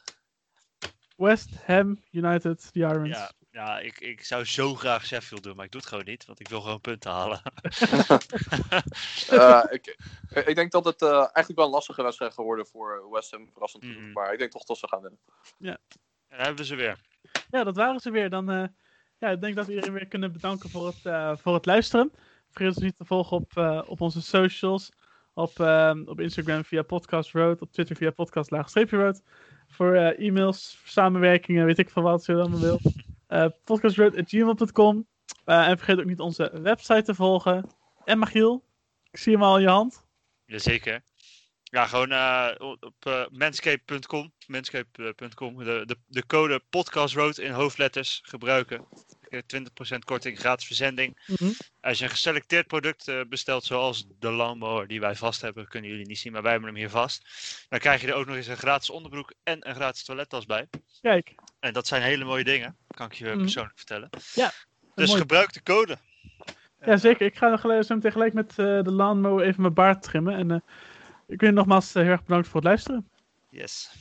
West Ham United, The Irons.
Ja, ja ik, ik zou zo graag Sheffield doen, maar ik doe het gewoon niet, want ik wil gewoon punten halen.
Eh, ik, ik denk dat het eh, eigenlijk wel een lastige wedstrijd geworden voor West Ham. Verrassend genoeg.
Mhm.
Maar ik denk toch dat ze gaan winnen.
En dan hebben we ze weer.
Ja, dat waren ze weer. Dan, eh, ja, ik denk dat we iedereen weer kunnen bedanken voor het, eh, voor het luisteren. Vergeet ons niet te volgen op, eh, op onze socials. Op, ehm, op Instagram via Podcast Road. Op Twitter via Podcast Road. Voor eh, e-mails, samenwerkingen, weet ik veel wat je allemaal wil. Eh podcastroad.gmail.com Eh, En vergeet ook niet onze website te volgen. En Magiel, ik zie hem al in je hand.
Jazeker. Ja, gewoon eh, op eh, manscape.com. Manscape.com. De, de, de code podcastroad in hoofdletters gebruiken. Eh, 20% korting, gratis verzending.
Mhm.
Als je een geselecteerd product eh, bestelt, zoals de lawnmower die wij vast hebben, kunnen jullie niet zien, maar wij hebben hem hier vast. Dan krijg je er ook nog eens een gratis onderbroek en een gratis toilettas bij.
Kijk,
En dat zijn hele mooie dingen, kan ik je
Mhm.
persoonlijk vertellen.
Ja,
Dus
mooi.
gebruik de code.
Ja, zeker. Ik ga nog gelijk- zo meteen gelijk met de lawnmower even mijn baard trimmen. En ik wil je nogmaals eh, heel erg bedankt voor het luisteren.
Yes.